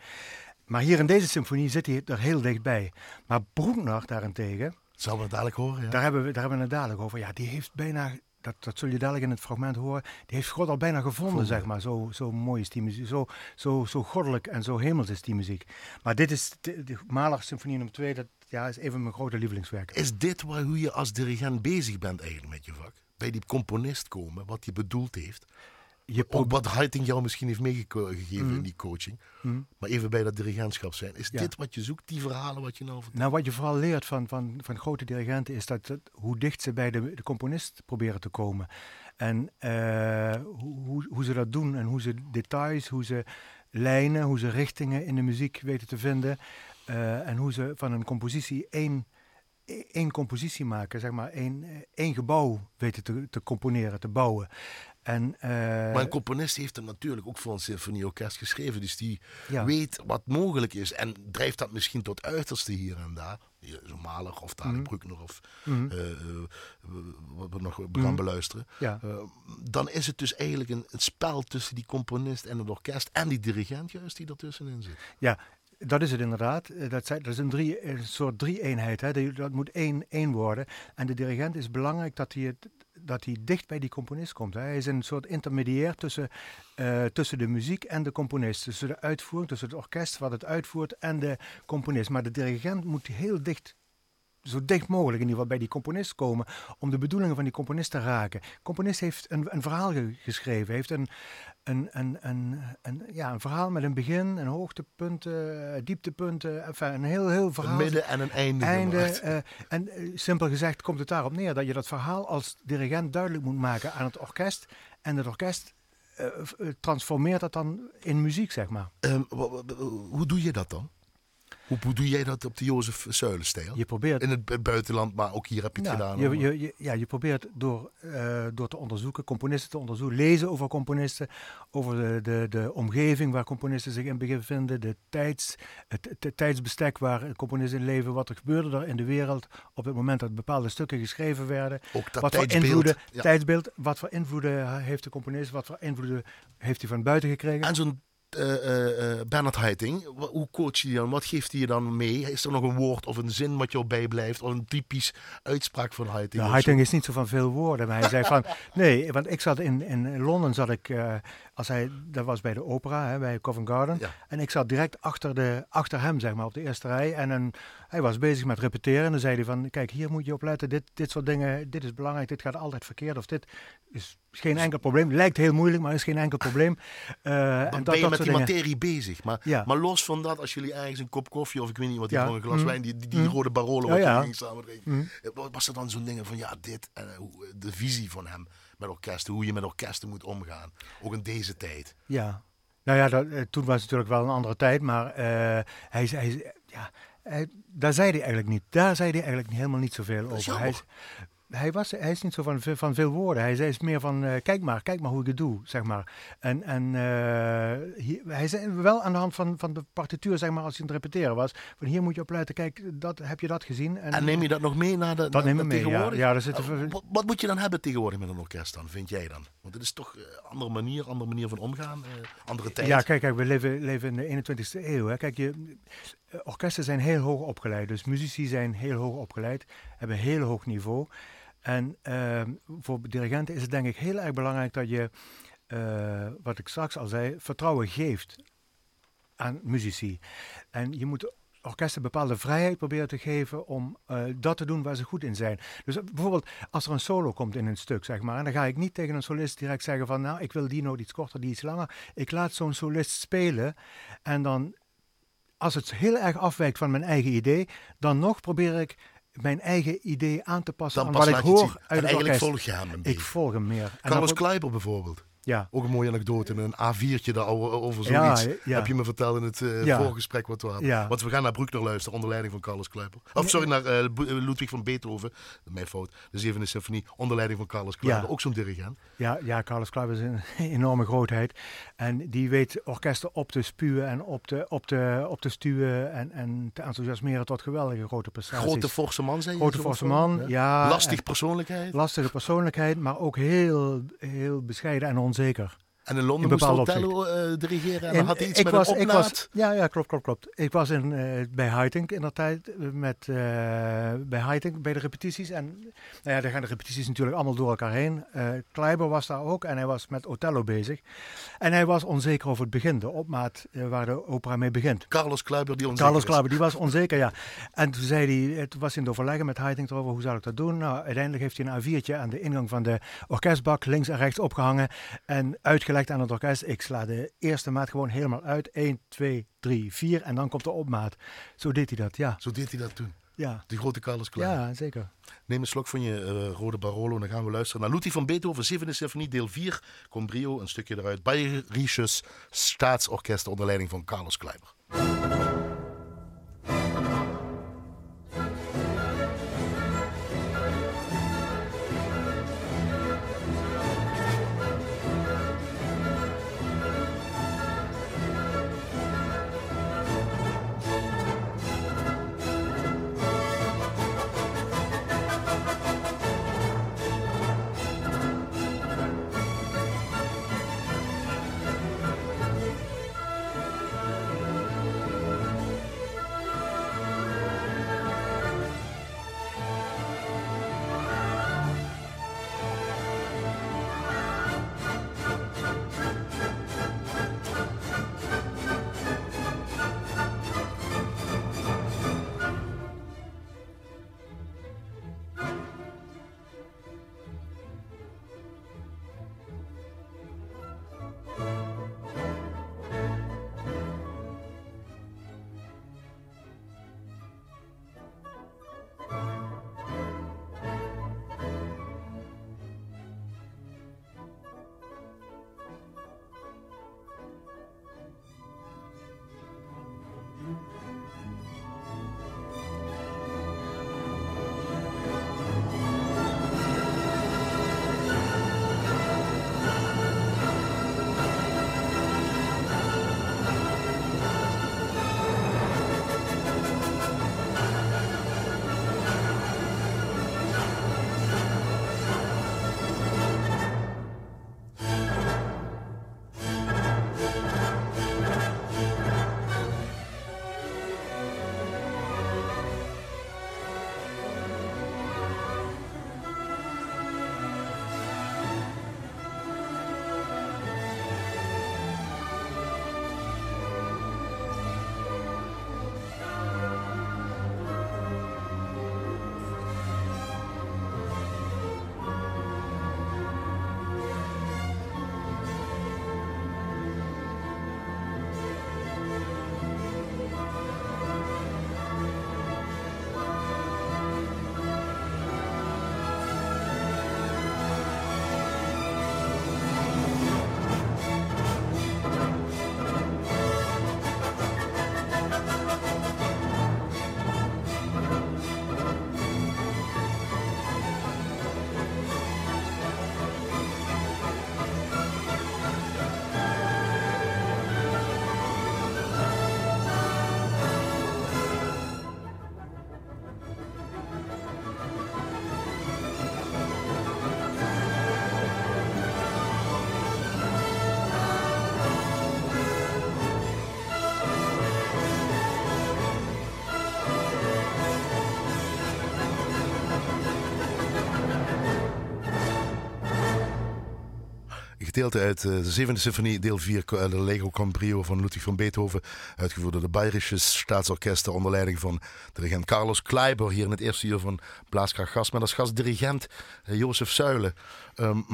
Maar hier in deze symfonie zit hij er heel dichtbij. Maar Broekner daarentegen, Zal we het dadelijk horen, ja. daar hebben, we, daar hebben we het dadelijk over. Ja, die heeft bijna, dat, dat zul je dadelijk in het fragment horen, die heeft God al bijna gevonden, zeg maar. Zo, zo mooi is die muziek, zo, zo, zo goddelijk en zo hemels is die muziek. Maar dit is, de, de Mahler symfonie nummer 2, dat ja, is een van mijn grote lievelingswerken. Is dit waar, hoe je als dirigent bezig bent eigenlijk met je vak? Bij die componist komen, wat hij bedoeld heeft. Je Ook wat Heiting jou misschien heeft meegegeven in die coaching. Mhm. Maar even bij dat dirigentschap zijn. Is Ja. dit wat je zoekt, die verhalen wat je nou vertelt? Nou, wat je vooral leert van, van, van grote dirigenten is dat, dat hoe dicht ze bij de, de componist proberen te komen. En eh, hoe, hoe, ze dat doen en hoe ze details, hoe ze lijnen, hoe ze richtingen in de muziek weten te vinden. eh, en hoe ze van een compositie één, één compositie maken, zeg maar, één, één gebouw weten te, te componeren, te bouwen. En, eh, maar een componist heeft hem natuurlijk ook voor een symfonieorkest geschreven. Dus die ja. weet wat mogelijk is. En drijft dat misschien tot uiterste hier en daar. Mahler of Dali Mhm. Bruckner of Mhm. eh, eh, wat we nog gaan Mhm. beluisteren. ja. Dan is het dus eigenlijk een, een spel tussen die componist en het orkest. En die dirigent juist die ertussenin zit. Dat is het inderdaad. Eh, Dat, zijn, dat is een, drie, een soort drie-eenheid. Hè. Dat moet één, één worden. En de dirigent is belangrijk dat hij, dat hij dicht bij die componist komt. Hè. Hij is een soort intermediair tussen, eh, tussen de muziek en de componist. Tussen de uitvoering, tussen het orkest wat het uitvoert en de componist. Maar de dirigent moet heel dicht zo dicht mogelijk in ieder geval bij die componist komen om de bedoelingen van die componist te raken. De componist heeft een, een verhaal ge- geschreven, heeft een, een, een, een, een, ja, een verhaal met een begin, een hoogtepunten, dieptepunten, enfin, een heel, heel verhaal. Een midden en een einde. Einde, eh, en eh, simpel gezegd komt het daarop neer dat je dat verhaal als dirigent duidelijk moet maken aan het orkest. En het orkest eh, transformeert dat dan in muziek, zeg maar. Ehm, hoe doe je dat dan? Hoe, hoe doe jij dat op de Jozef Zuilenstijl? Je probeert In het bu- buitenland, maar ook hier heb je het Ja, gedaan. je, hoor. je, ja, je probeert door, eh, door te onderzoeken, componisten te onderzoeken, lezen over componisten, over de, de, de omgeving waar componisten zich in bevinden, de tijds, het, het tijdsbestek waar componisten in leven, wat er gebeurde er in de wereld op het moment dat bepaalde stukken geschreven werden, ook dat wat voor invloeden, Ja. tijdsbeeld, wat voor invloeden heeft de componist, wat voor invloeden heeft hij van buiten gekregen. En zo'n eh, Bernard Heiting, hoe coach je die dan? Wat geeft hij je dan mee? Is er nog een woord of een zin wat jou bijblijft? Of een typisch uitspraak van Heiting? Nou, Heiting is niet zo van veel woorden, maar hij zei van... [LAUGHS] Nee, want ik zat in, in Londen, zat ik, als hij, dat was bij de opera, hè, bij Covent Garden. Ja. En ik zat direct achter, de, achter hem, zeg maar, op de eerste rij. En een, hij was bezig met repeteren. En dan zei hij van, kijk, hier moet je op letten. Dit, dit soort dingen, dit is belangrijk. Dit gaat altijd verkeerd. Of dit is geen enkel probleem. Lijkt heel moeilijk, maar is geen enkel probleem. [LAUGHS] Dan en ben je met die dingen. materie bezig. Maar, Ja. maar los van dat, als jullie ergens een kop koffie of ik weet niet wat, die Ja. een glas Mm. wijn, die, die, die Mm. rode Barolo Ja, wat ja. jullie gingen samen drinken. Mm. Was er dan zo'n dingen van, ja, dit, en eh, eh, de visie van hem met orkesten, hoe je met orkesten moet omgaan. Ook in deze tijd. Ja, nou ja, dat, eh, toen was het natuurlijk wel een andere tijd, maar eh, hij, zei- hij, ja, hij- daar zei hij eigenlijk niet. Daar zei hij eigenlijk helemaal niet zoveel over. Hij. Hij, was, hij is niet zo van, van veel woorden. Hij is meer van, eh, kijk maar, kijk maar hoe ik het doe, zeg maar. En, en eh, hier, hij zei wel aan de hand van, van de partituur, zeg maar, als hij aan het repeteren was. Van hier moet je op letten, kijk, dat, heb je dat gezien? En neem je dat nog mee naar de Dat naar- neem ik naar mee, ja. daar zitten Eh, wat, wat moet je dan hebben tegenwoordig met een orkest dan, vind jij dan? Want het is toch een andere manier, andere manier van omgaan, andere tijd. Ja, kijk, kijk we leven, leven in de 21ste eeuw. Hè. Kijk, je, orkesten zijn heel hoog opgeleid. Dus muzici zijn heel hoog opgeleid, hebben een heel hoog niveau. En ehm, voor dirigenten is het denk ik heel erg belangrijk dat je, eh, wat ik straks al zei, vertrouwen geeft aan muzici. En je moet orkesten bepaalde vrijheid proberen te geven om eh, dat te doen waar ze goed in zijn. Dus eh, bijvoorbeeld als er een solo komt in een stuk, zeg maar, en dan ga ik niet tegen een solist direct zeggen van, nou, ik wil die noot iets korter, die iets langer. Ik laat zo'n solist spelen en dan, als het heel erg afwijkt van mijn eigen idee, dan nog probeer ik mijn eigen idee aan te passen dan aan pas wat ik hoor uit En het eigenlijk orkest. volg je hem een Ik beetje. volg hem meer. Carlos Kleiber bijvoorbeeld. Ja, Ook een mooie anekdote, een A4'tje daar over, Ja, zoiets. ja. Heb je me verteld in het Ja. voorgesprek wat we hadden. Want we gaan naar Bruckner luisteren onder leiding van Carlos Kleiber. Of sorry, naar eh, eh, Ludwig van Beethoven. Mijn fout. De zevende symfonie onder leiding van Carlos Kleiber. Ook zo'n dirigent. Ja, ja, Carlos Kleiber is een [LAUGHS] enorme grootheid. En die weet orkesten op te spuwen en op te, op te, op te stuwen en, en te enthousiasmeren tot geweldige grote prestaties. Grote forse man, zei je? Grote forse man, ja. Lastig persoonlijkheid. lastige persoonlijkheid, maar ook heel, heel bescheiden en onzeker. En in Londen in moest eh, dirigeren. En En dan had hij iets ik met was, een ik was, ja, ja, klopt, klopt, klopt. Ik was in, eh, bij Haitink in dat tijd, eh, met, bij Haitink, bij de repetities. En nou ja, daar gaan de repetities natuurlijk allemaal door elkaar heen. Kleiber was daar ook en hij was met Othello bezig. En hij was onzeker over het begin, de opmaat waar de opera mee begint. Carlos Kleiber die onzeker Carlos. Kleiber, die was [LAUGHS] onzeker, ja. En toen zei hij, het was in het overleggen met Haitink erover, hoe zou ik dat doen? Nou, uiteindelijk heeft hij een A4'tje aan de ingang van de orkestbak links en rechts opgehangen en uitgelegd aan het orkest. Ik sla de eerste maat gewoon helemaal uit. 1, 2, 3, 4 en dan komt de opmaat. Zo deed hij dat, ja. Zo deed hij dat toen. Ja, Die grote Carlos Kleiber. ja zeker. Neem een slok van je eh, rode Barolo en dan gaan we luisteren naar Ludwig van Beethoven, 7e symfonie, deel 4, Combrio, een stukje eruit. Bayerisches Staatsorkest onder leiding van Carlos Kleiber. Gedeelte uit eh, de zevende symfonie, deel 4, eh, de Lego Cambrio van Ludwig van Beethoven. Uitgevoerd door de Bayerische Staatsorkester onder leiding van dirigent Carlos Kleiber. Hier in het eerste uur van Blaaskracht Gast. Met als gastdirigent uh, Jozef Zuilen. Um,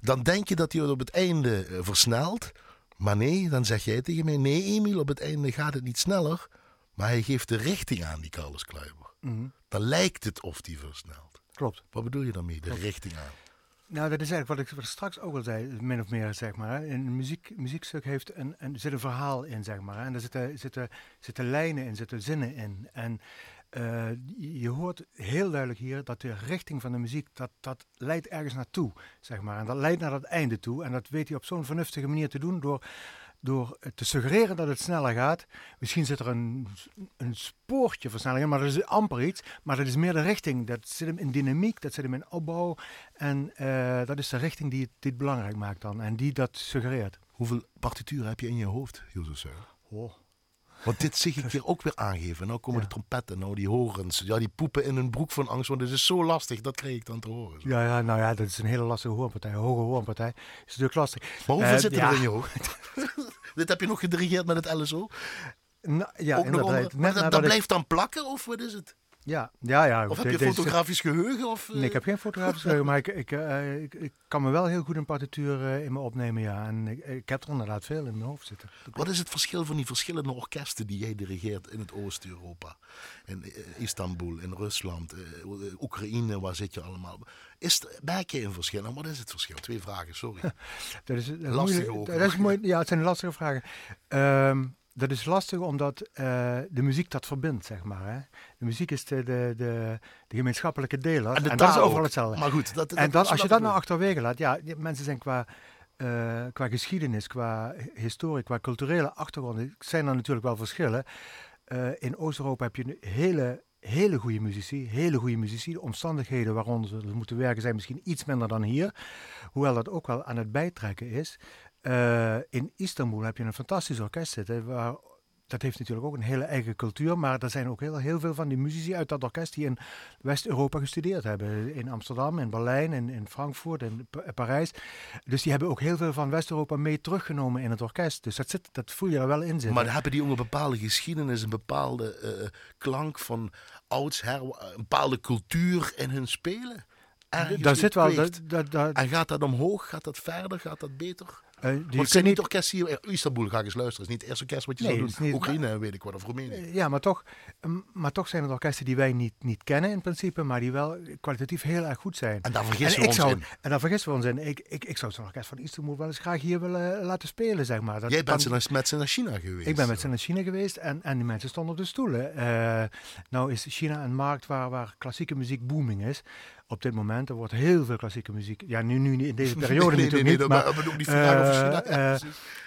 dan denk je dat hij het op het einde versnelt. Maar nee, dan zeg jij tegen mij: nee, Emiel, op het einde gaat het niet sneller. Maar hij geeft de richting aan, die Carlos Kleiber. Mm -hmm. Dan lijkt het of hij versnelt. Klopt. Wat bedoel je daarmee, de Klopt. richting aan? Nou, dat is eigenlijk wat ik straks ook al zei, min of meer, zeg maar. Een muziek, muziekstuk heeft een, een, zit een verhaal in, zeg maar. En er zitten, zitten, zitten lijnen in, zitten zinnen in. En uh, je hoort heel duidelijk hier dat de richting van de muziek, dat, dat leidt ergens naartoe, zeg maar. En dat leidt naar het einde toe. En dat weet hij op zo'n vernuftige manier te doen door door te suggereren dat het sneller gaat. Misschien zit er een, een spoortje versnelling in, maar dat is amper iets. Maar dat is meer de richting. Dat zit hem in dynamiek, dat zit hem in opbouw. En uh, dat is de richting die het, die het belangrijk maakt dan. En die dat suggereert. Hoeveel partituren heb je in je hoofd, Jozef Zuilen? Oh. Want dit zie ik hier ook weer aangeven. Nou komen ja. de trompetten, nou die horens. Ja, die poepen in hun broek van angst, want het is zo lastig. Dat kreeg ik dan te horen. Zo. Ja, ja, nou ja, dat is een hele lastige hoornpartij. Hoge hoornpartij is natuurlijk lastig. Maar hoeveel uh, zit er ja. in je hoofd? [LAUGHS] Dit heb je nog gedirigeerd met het LSO? Nou, ja, ook nog onder, maar dat, dat blijft dan plakken, of wat is het? Ja, ja, ja. Of heb je fotografisch geheugen? Of. Nee, ik heb geen fotografisch geheugen, maar ik, ik, uh, ik, ik, kan me wel heel goed een partituur uh, in me opnemen, ja. En ik, ik, heb er inderdaad veel in mijn hoofd zitten. Wat is het verschil van die verschillende orkesten die jij dirigeert in het Oost-Europa? In Istanbul, in Rusland, Oekraïne, waar zit je allemaal? Is er, merk je een verschil? En wat is het verschil? Twee vragen, sorry. [LAUGHS] dat is, dat lastige moeilijk, dat is mooi, Ja, het zijn lastige vragen. Um, dat is lastig omdat uh, de muziek dat verbindt, zeg maar. Hè. De muziek is de, de, de, de gemeenschappelijke deler. En, de en dat is overal ook. hetzelfde. Maar goed, dat, dat, en als je dat nou achterwege laat, ja, mensen zijn qua, uh, qua geschiedenis, qua historie, qua culturele achtergrond, zijn er natuurlijk wel verschillen. Uh, in Oost-Europa heb je hele hele goede muzici, hele goede muzici. De omstandigheden waaronder ze moeten werken zijn misschien iets minder dan hier. Hoewel dat ook wel aan het bijtrekken is. Uh, in Istanbul heb je een fantastisch orkest zitten. Waar, dat heeft natuurlijk ook een hele eigen cultuur. Maar er zijn ook heel, heel veel van die muzici uit dat orkest die in West-Europa gestudeerd hebben. In Amsterdam, in Berlijn, in, in Frankfurt, in pa Parijs. Dus die hebben ook heel veel van West-Europa mee teruggenomen in het orkest. Dus dat, zit, dat voel je er wel in zitten. Maar hebben die ook een bepaalde geschiedenis, een bepaalde uh, klank van oudsher, een bepaalde cultuur in hun spelen? Daar zit wel. Dat, dat, dat, en gaat dat omhoog? Gaat dat verder? Gaat dat beter? Uh, Want het zijn niet orkesten hier. Istanbul, ga ik eens luisteren. Het is niet het eerste orkest wat je nee, zou doen. Oekraïne, maar, weet ik wat, of Roemenië. Ja, maar toch, maar toch zijn het orkesten die wij niet, niet kennen in principe, maar die wel kwalitatief heel erg goed zijn. En daar vergissen en we ons zou, in. En daar vergissen we ons in. Ik, ik, ik zou zo'n orkest van Istanbul wel eens graag hier willen laten spelen, zeg maar. Dat Jij bent kan, met ze naar China geweest. Ik ben met ze naar China geweest en, en die mensen stonden op de stoelen. Uh, nou is China een markt waar, waar klassieke muziek booming is op dit moment. Er wordt heel veel klassieke muziek. Ja, nu, nu in deze [LAUGHS] periode nee, natuurlijk nee, niet. Nee, maar, maar, maar die. Uh,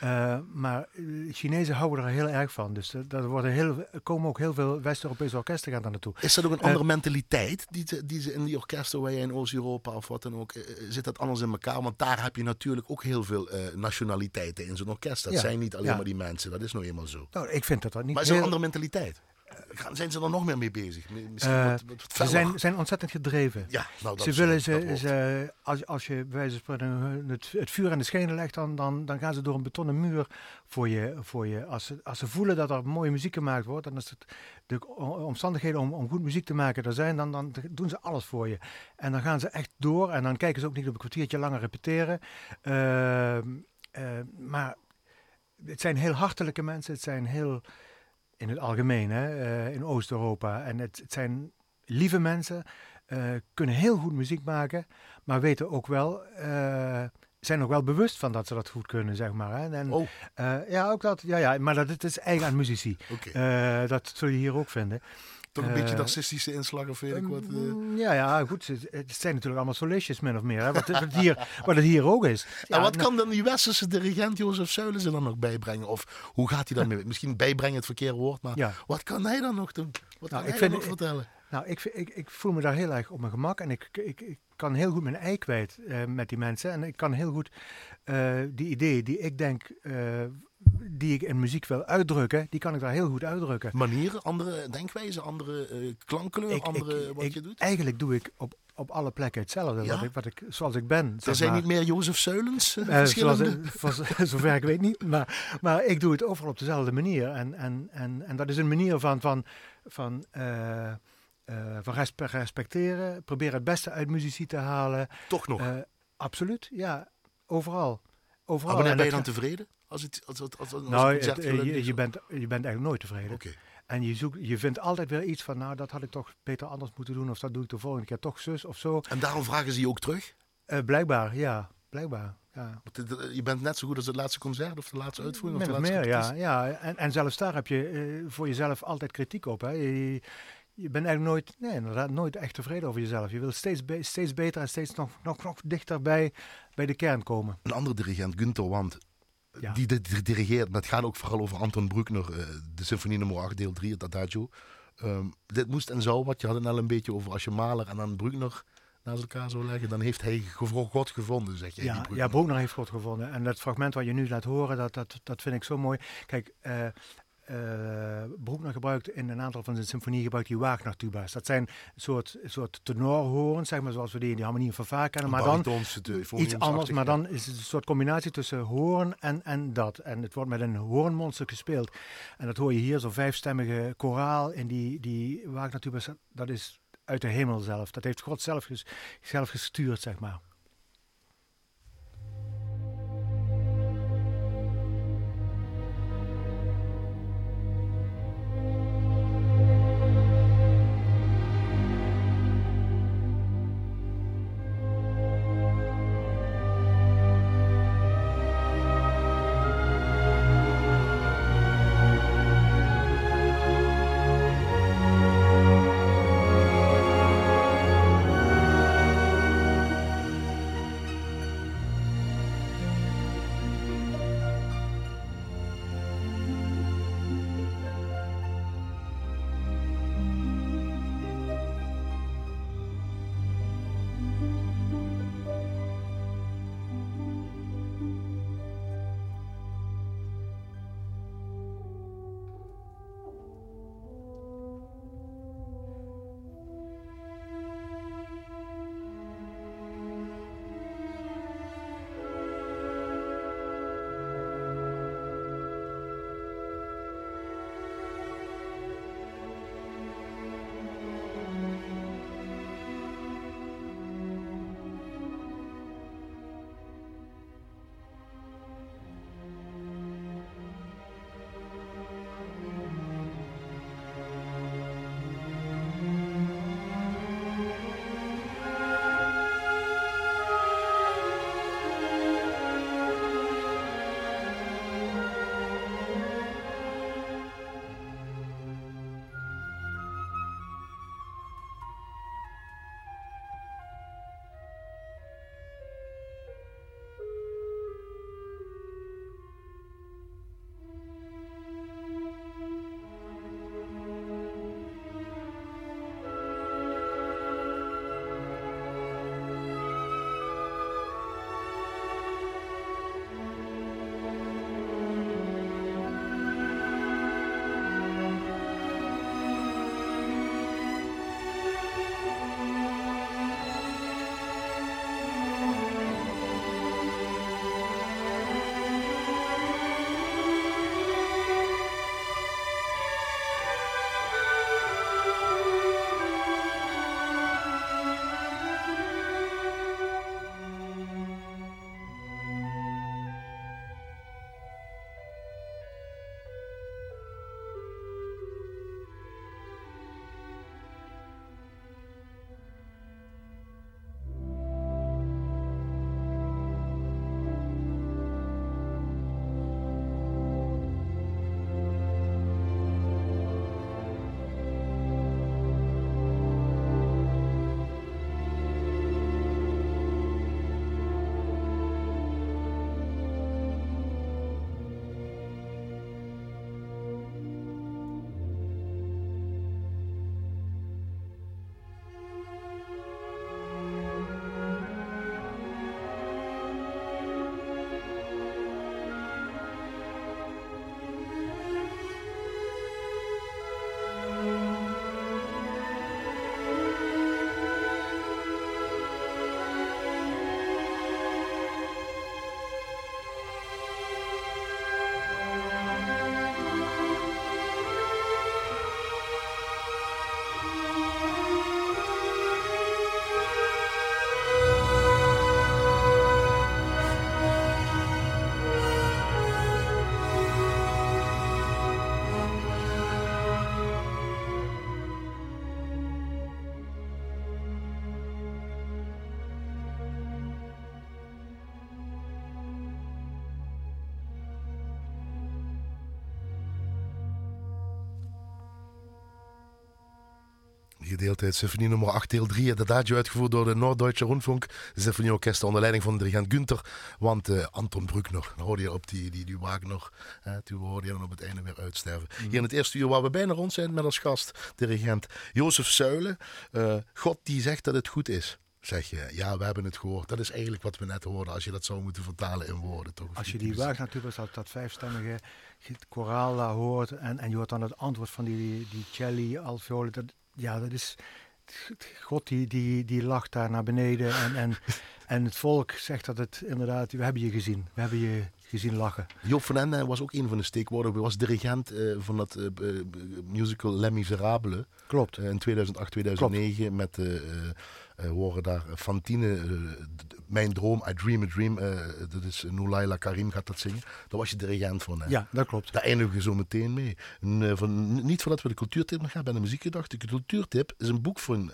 uh, maar Chinezen houden er heel erg van. Dus er worden heel, komen ook heel veel West-Europese orkesten gaan daar naartoe. Is dat ook een andere mentaliteit die, te, die ze in die orkesten waar je in Oost-Europa of wat dan ook, uh, zit dat anders in elkaar? Want daar heb je natuurlijk ook heel veel nationaliteiten in zo'n orkest. Dat ja, zijn niet alleen ja. maar die mensen. Dat is nou eenmaal zo. Nou, ik vind dat dat niet Maar is heel... een andere mentaliteit? Zijn ze er nog meer mee bezig? Misschien Uh, wat, wat ze zijn, zijn ontzettend gedreven. Ja, nou, dat ze willen ze, ze als, als je bij wijze het, het vuur aan de schenen legt, dan, dan, dan gaan ze door een betonnen muur voor je. Voor je. Als, ze, als ze voelen dat er mooie muziek gemaakt wordt, dan is het de omstandigheden om, om goed muziek te maken er zijn, dan, dan doen ze alles voor je. En dan gaan ze echt door en dan kijken ze ook niet op een kwartiertje langer repeteren. Ehm, eh, maar het zijn heel hartelijke mensen, het zijn heel in het algemeen, hè, eh, in Oost-Europa. En het, het zijn lieve mensen, eh, kunnen heel goed muziek maken, maar weten ook wel, eh, zijn ook wel bewust van dat ze dat goed kunnen, zeg maar. Hè. En, Oh, ja, ook dat, ja, ja, maar dat het is eigen aan muzici. dat zul je hier ook vinden. Toch een eh, beetje narcistische inslag of weet ik wat. eh. Mm, Ja, ja, goed. Het, zijn natuurlijk allemaal solistjes, min of meer. Hè, wat, het hier, wat het hier ook is. Ja, en wat nou, kan dan die westerse dirigent Jozef Zuilen ze dan nog bijbrengen? Of hoe gaat hij dan mee? Misschien bijbrengen het verkeerde woord, maar Ja. wat kan hij dan nog doen? Wat Nou, kan ik hij vind- nog vertellen? Nou, ik, ik, ik voel me daar heel erg op mijn gemak en ik, ik, kan heel goed mijn ei kwijt eh, met die mensen. En ik kan heel goed eh, die ideeën die ik denk, eh, die ik in muziek wil uitdrukken, die kan ik daar heel goed uitdrukken. Manieren, andere denkwijzen, andere eh klankkleur, Ik- andere ik- wat ik- je doet? Eigenlijk doe ik op op alle plekken hetzelfde, Ja? wat ik, wat ik, zoals ik ben. Er zijn maar. niet meer Jozef Seulens? eh, Eh, zoals, verschillende? [LAUGHS] zover ik weet niet. Maar, maar ik doe het overal op dezelfde manier. En, en, en, en dat is een manier van, van, van, van respe- respecteren. Proberen het beste uit muzici te halen. Toch nog. Absoluut, ja. Overal. Overal. maar wanneer ben je dan tevreden? Als het, als, als, als, Nou, het, eh, je, bent, je bent eigenlijk nooit tevreden. En je, zoekt, je vindt altijd weer iets van, nou, dat had ik toch beter anders moeten doen. Of dat doe ik de volgende keer toch zus of zo. En daarom vragen ze je ook terug? Eh, blijkbaar, ja. Blijkbaar, ja. Je bent net zo goed als het laatste concert of de laatste uitvoering? Of Min de of laatste meer, ja. ja. En, en zelfs daar heb je eh, voor jezelf altijd kritiek op. Hè. Je, je bent eigenlijk nooit, nee, inderdaad, nooit echt tevreden over jezelf. Je wil steeds, be- steeds beter en steeds nog, nog, nog dichter bij, bij de kern komen. Een andere dirigent, Günther Want, Ja. die dit dirigeert. Dat gaat ook vooral over Anton Bruckner, eh, de symfonie nummer 8, deel 3, het Adagio. Ehm, dit moest en zou, wat je had het al een beetje over, als je Mahler en dan Bruckner naast elkaar zou leggen, dan heeft hij God gevonden, zeg die Ja, Bruckner. ja, Bruckner heeft God gevonden. En dat fragment wat je nu laat horen, dat, dat, dat vind ik zo mooi. Kijk, eh eh Bruckner gebruikt in een aantal van zijn symfonieën gebruikt die Wagner-tuba's. Dat zijn een soort, soort tenorhoorns, zeg maar, zoals we die in die harmonie van vaak kennen. Maar dan iets anders, maar dan is het een soort combinatie tussen hoorn en, en dat. En het wordt met een hoornmonster gespeeld. En dat hoor je hier, zo'n vijfstemmige koraal in die, die Wagner-tuba's. Dat is uit de hemel zelf. Dat heeft God zelf, ges- zelf gestuurd, zeg maar. Uit symfonie nummer 8, deel 3. Het adagio uitgevoerd door de Noorddeutsche Rundfunk. De symfonieorkest onder leiding van dirigent Günther. Want eh, Anton Bruckner, dan hoorde je op die, die, die Wagner. Hè, toen hoorde je dan op het einde weer uitsterven. Hier in het eerste uur waar we bijna rond zijn met als gast, dirigent Jozef Zuilen. Eh, God die zegt dat het goed is. Zeg je, ja, we hebben het gehoord. Dat is eigenlijk wat we net hoorden, als je dat zou moeten vertalen in woorden. Toch? Als je die Wagner natuurlijk dat, dat vijfstemmige koraal hoort en, en je hoort dan het antwoord van die, die celli, alveolen, dat, ja, dat is... God die, die, die lacht daar naar beneden en, en, [LAUGHS] en het volk zegt dat het inderdaad, we hebben je gezien, we hebben je gezien lachen. Joop van Ende was ook een van de steekwoorden. Hij was dirigent eh, van dat eh, eh, musical Les Miserables. Klopt. in 2008, 2009 met... eh horen daar Fantine, eh, Mijn Droom, I Dream a Dream. eh, dat is Noulaila Karim gaat dat zingen. Daar was je dirigent van. Hè? Ja, dat klopt. Daar eindigen we zo meteen mee. En, van, niet voordat we de cultuurtip nog gaan bij de muziekgedachte. De cultuurtip is een boek van,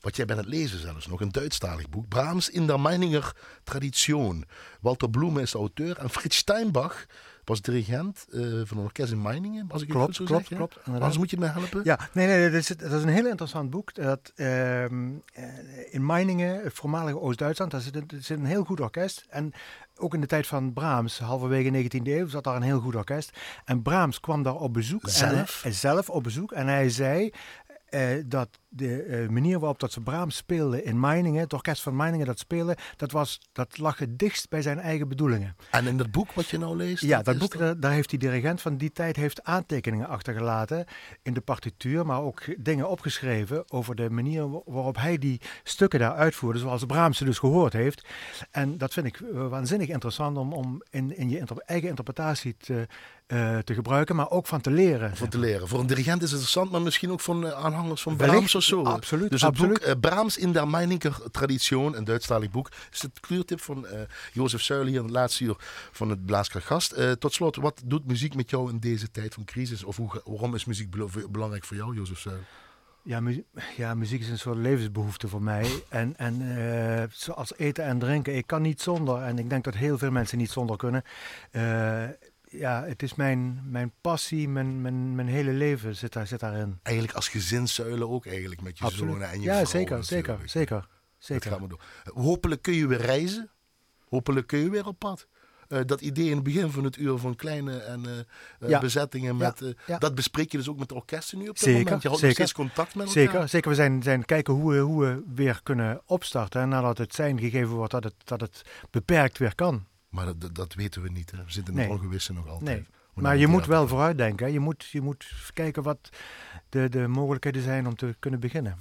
wat jij bent aan het lezen zelfs nog, een Duitsstalig boek. Brahms in der Meininger Tradition. Walter Bloem is de auteur en Frits Steinbach was dirigent eh, van een orkest in Meiningen, als ik het Klopt, goed zo klopt, zeg. klopt, inderdaad. Anders moet je me helpen. Ja, nee, nee, dat is, dat is een heel interessant boek. Dat, ehm, eh, in Meiningen, het voormalige Oost-Duitsland, daar zit, een, er zit een heel goed orkest. En ook in de tijd van Brahms, halverwege 19e eeuw, zat daar een heel goed orkest. En Brahms kwam daar op bezoek. En, Zelf? hij- zelf op bezoek. En hij zei eh, dat de eh, manier waarop dat ze Brahms speelden in Meiningen, het orkest van Meiningen dat speelde, dat, was, dat lag het dichtst bij zijn eigen bedoelingen. En in dat boek wat je nou leest? Ja, dat boek, daar, daar heeft die dirigent van die tijd heeft aantekeningen achtergelaten in de partituur, maar ook dingen opgeschreven over de manier wa- waarop hij die stukken daar uitvoerde, zoals Brahms ze dus gehoord heeft. En dat vind ik eh, waanzinnig interessant om, om in, in je inter- eigen interpretatie te, eh, te gebruiken, maar ook van te leren. Voor te leren. Voor een dirigent is het interessant, maar misschien ook voor aanhangers van Brahms zo. absoluut, Dus het absoluut. boek eh, Brahms in der Meininger Tradition, een Duitsstalig boek, is het kleurtip van eh Jozef Zuilen hier in het laatste uur van het Blaaskracht Gast. Eh, tot slot, wat doet muziek met jou in deze tijd van crisis? Of hoe, waarom is muziek belangrijk voor jou, Jozef Zuilen? Ja, muziek, ja, muziek is een soort levensbehoefte voor mij. En, en zoals eten en drinken, ik kan niet zonder. En ik denk dat heel veel mensen niet zonder kunnen. Ja, het is mijn, mijn passie, mijn, mijn, mijn hele leven zit, daar, zit daarin. Eigenlijk als gezinszuilen ook eigenlijk met je zonen en je Ja, vrouw zeker, zeker, zeker, Dat zeker. gaat maar door. Eh, Hopelijk kun je weer reizen. Hopelijk kun je weer op pad. Eh, dat idee in het begin van het uur van kleine en, eh, eh, Ja. bezettingen, met, ja. dat bespreek je dus ook met de orkesten nu op dit Zeker, moment. Je houdt nog zeker. steeds contact met elkaar. Zeker, zeker. We zijn, zijn kijken hoe we, hoe we weer kunnen opstarten. En nadat het zijn gegeven wordt dat het, dat het beperkt weer kan. Maar dat- dat, dat weten we niet. Hè. We zitten in Nee. ongewisse nog altijd. Nee. Maar je moet wel vooruitdenken. hè. Je moet, je moet kijken wat de, de mogelijkheden zijn om te kunnen beginnen.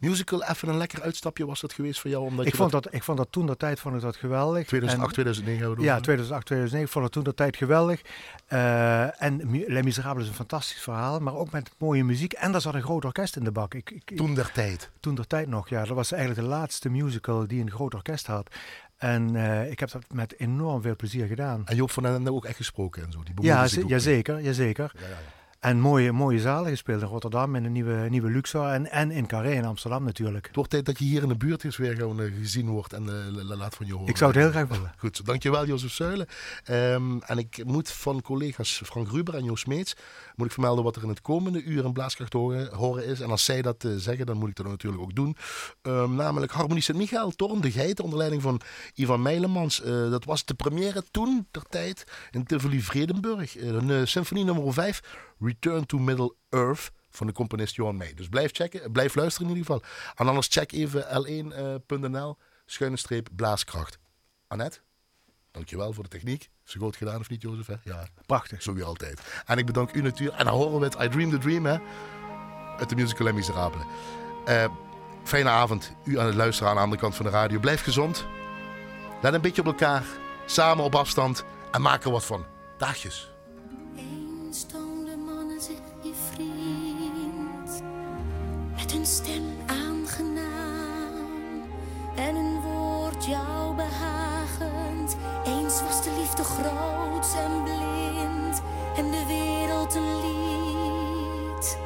Musical, even een lekker uitstapje was dat geweest voor jou? Omdat Ik je vond, dat, ik vond dat toen de tijd vond ik dat geweldig. 2008, En- 2009 houden we ja, over. 2008, 2009. Ik vond het toen de tijd geweldig. Eh, en Les Miserables is een fantastisch verhaal, maar ook met mooie muziek. En daar zat een groot orkest in de bak. Ik, ik, Toen der tijd. toen de tijd nog, ja. Dat was eigenlijk de laatste musical die een groot orkest had. En eh, ik heb dat met enorm veel plezier gedaan. En Joop van Ende ook echt gesproken en zo. Die Ja, jazeker, jazeker. Ja, ja, ja. En mooie, mooie zalen gespeeld in Rotterdam, in de nieuwe, nieuwe Luxor en, en in Carré in Amsterdam natuurlijk. Het wordt tijd dat je hier in de buurt eens weer gewoon eh, gezien wordt en la- laat van je horen. Ik zou het heel graag willen. Goed, zo. dankjewel Jozef Zuilen. Ehm, en ik moet van collega's Frank Ruber en Joost Meets moet ik vermelden wat er in het komende uur in Blaaskracht horen, horen is. En als zij dat eh, zeggen, dan moet ik dat natuurlijk ook doen. Ehm, namelijk Harmonie Sint-Michael, Toren de Geiten, onder leiding van Ivan Meilemans. Dat was de première toen, ter tijd, in Tivoli Vredenburg. Een symfonie nummer 5, Return to Middle Earth van de componist Johan Meij. Dus blijf checken, eh, blijf luisteren in ieder geval. En anders check even l1.nl, schuine streep, blaaskracht. Annette? Dankjewel voor de techniek. Is goed gedaan of niet, Jozef? Hè? Ja, Prachtig. zo weer altijd. En ik bedank u natuurlijk. En dan horen we het I Dream the Dream, hè? Uit de musical Les Miserables. Eh, fijne avond. U aan het luisteren aan de andere kant van de radio. Blijf gezond. Let een beetje op elkaar. Samen op afstand. En maak er wat van. Dagjes. Een stem aangenaam en een woord jou behagend. Eens was de liefde groot en blind en de wereld een lied.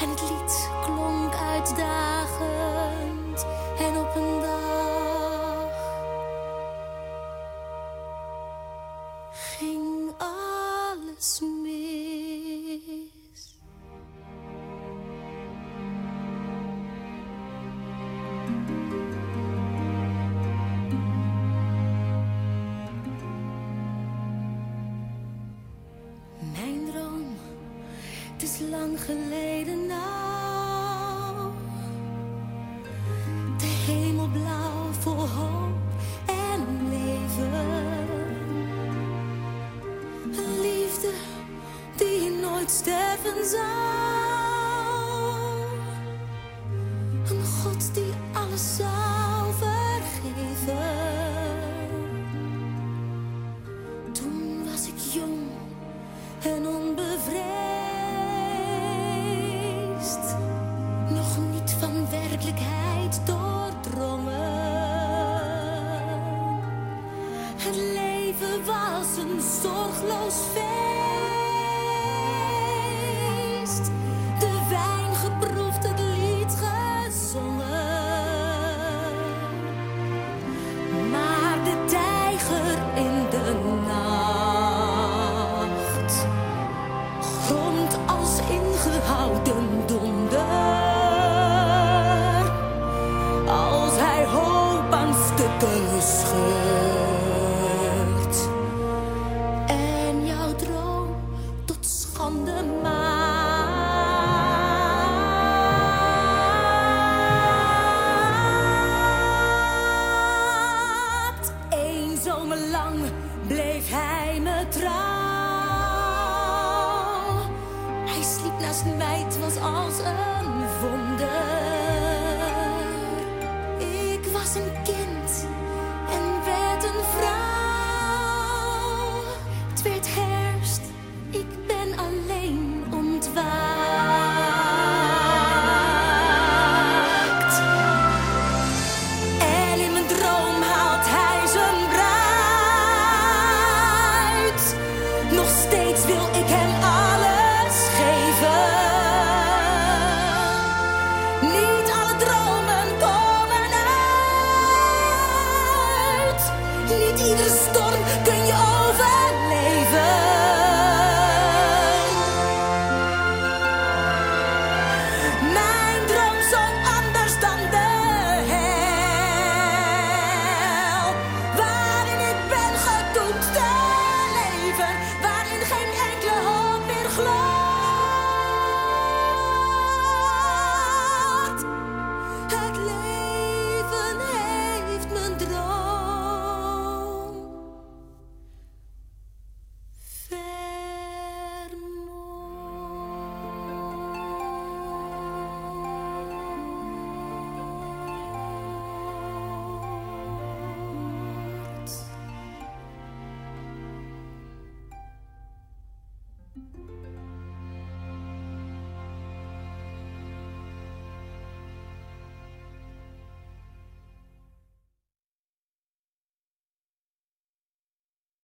En het lied klonk uitdagend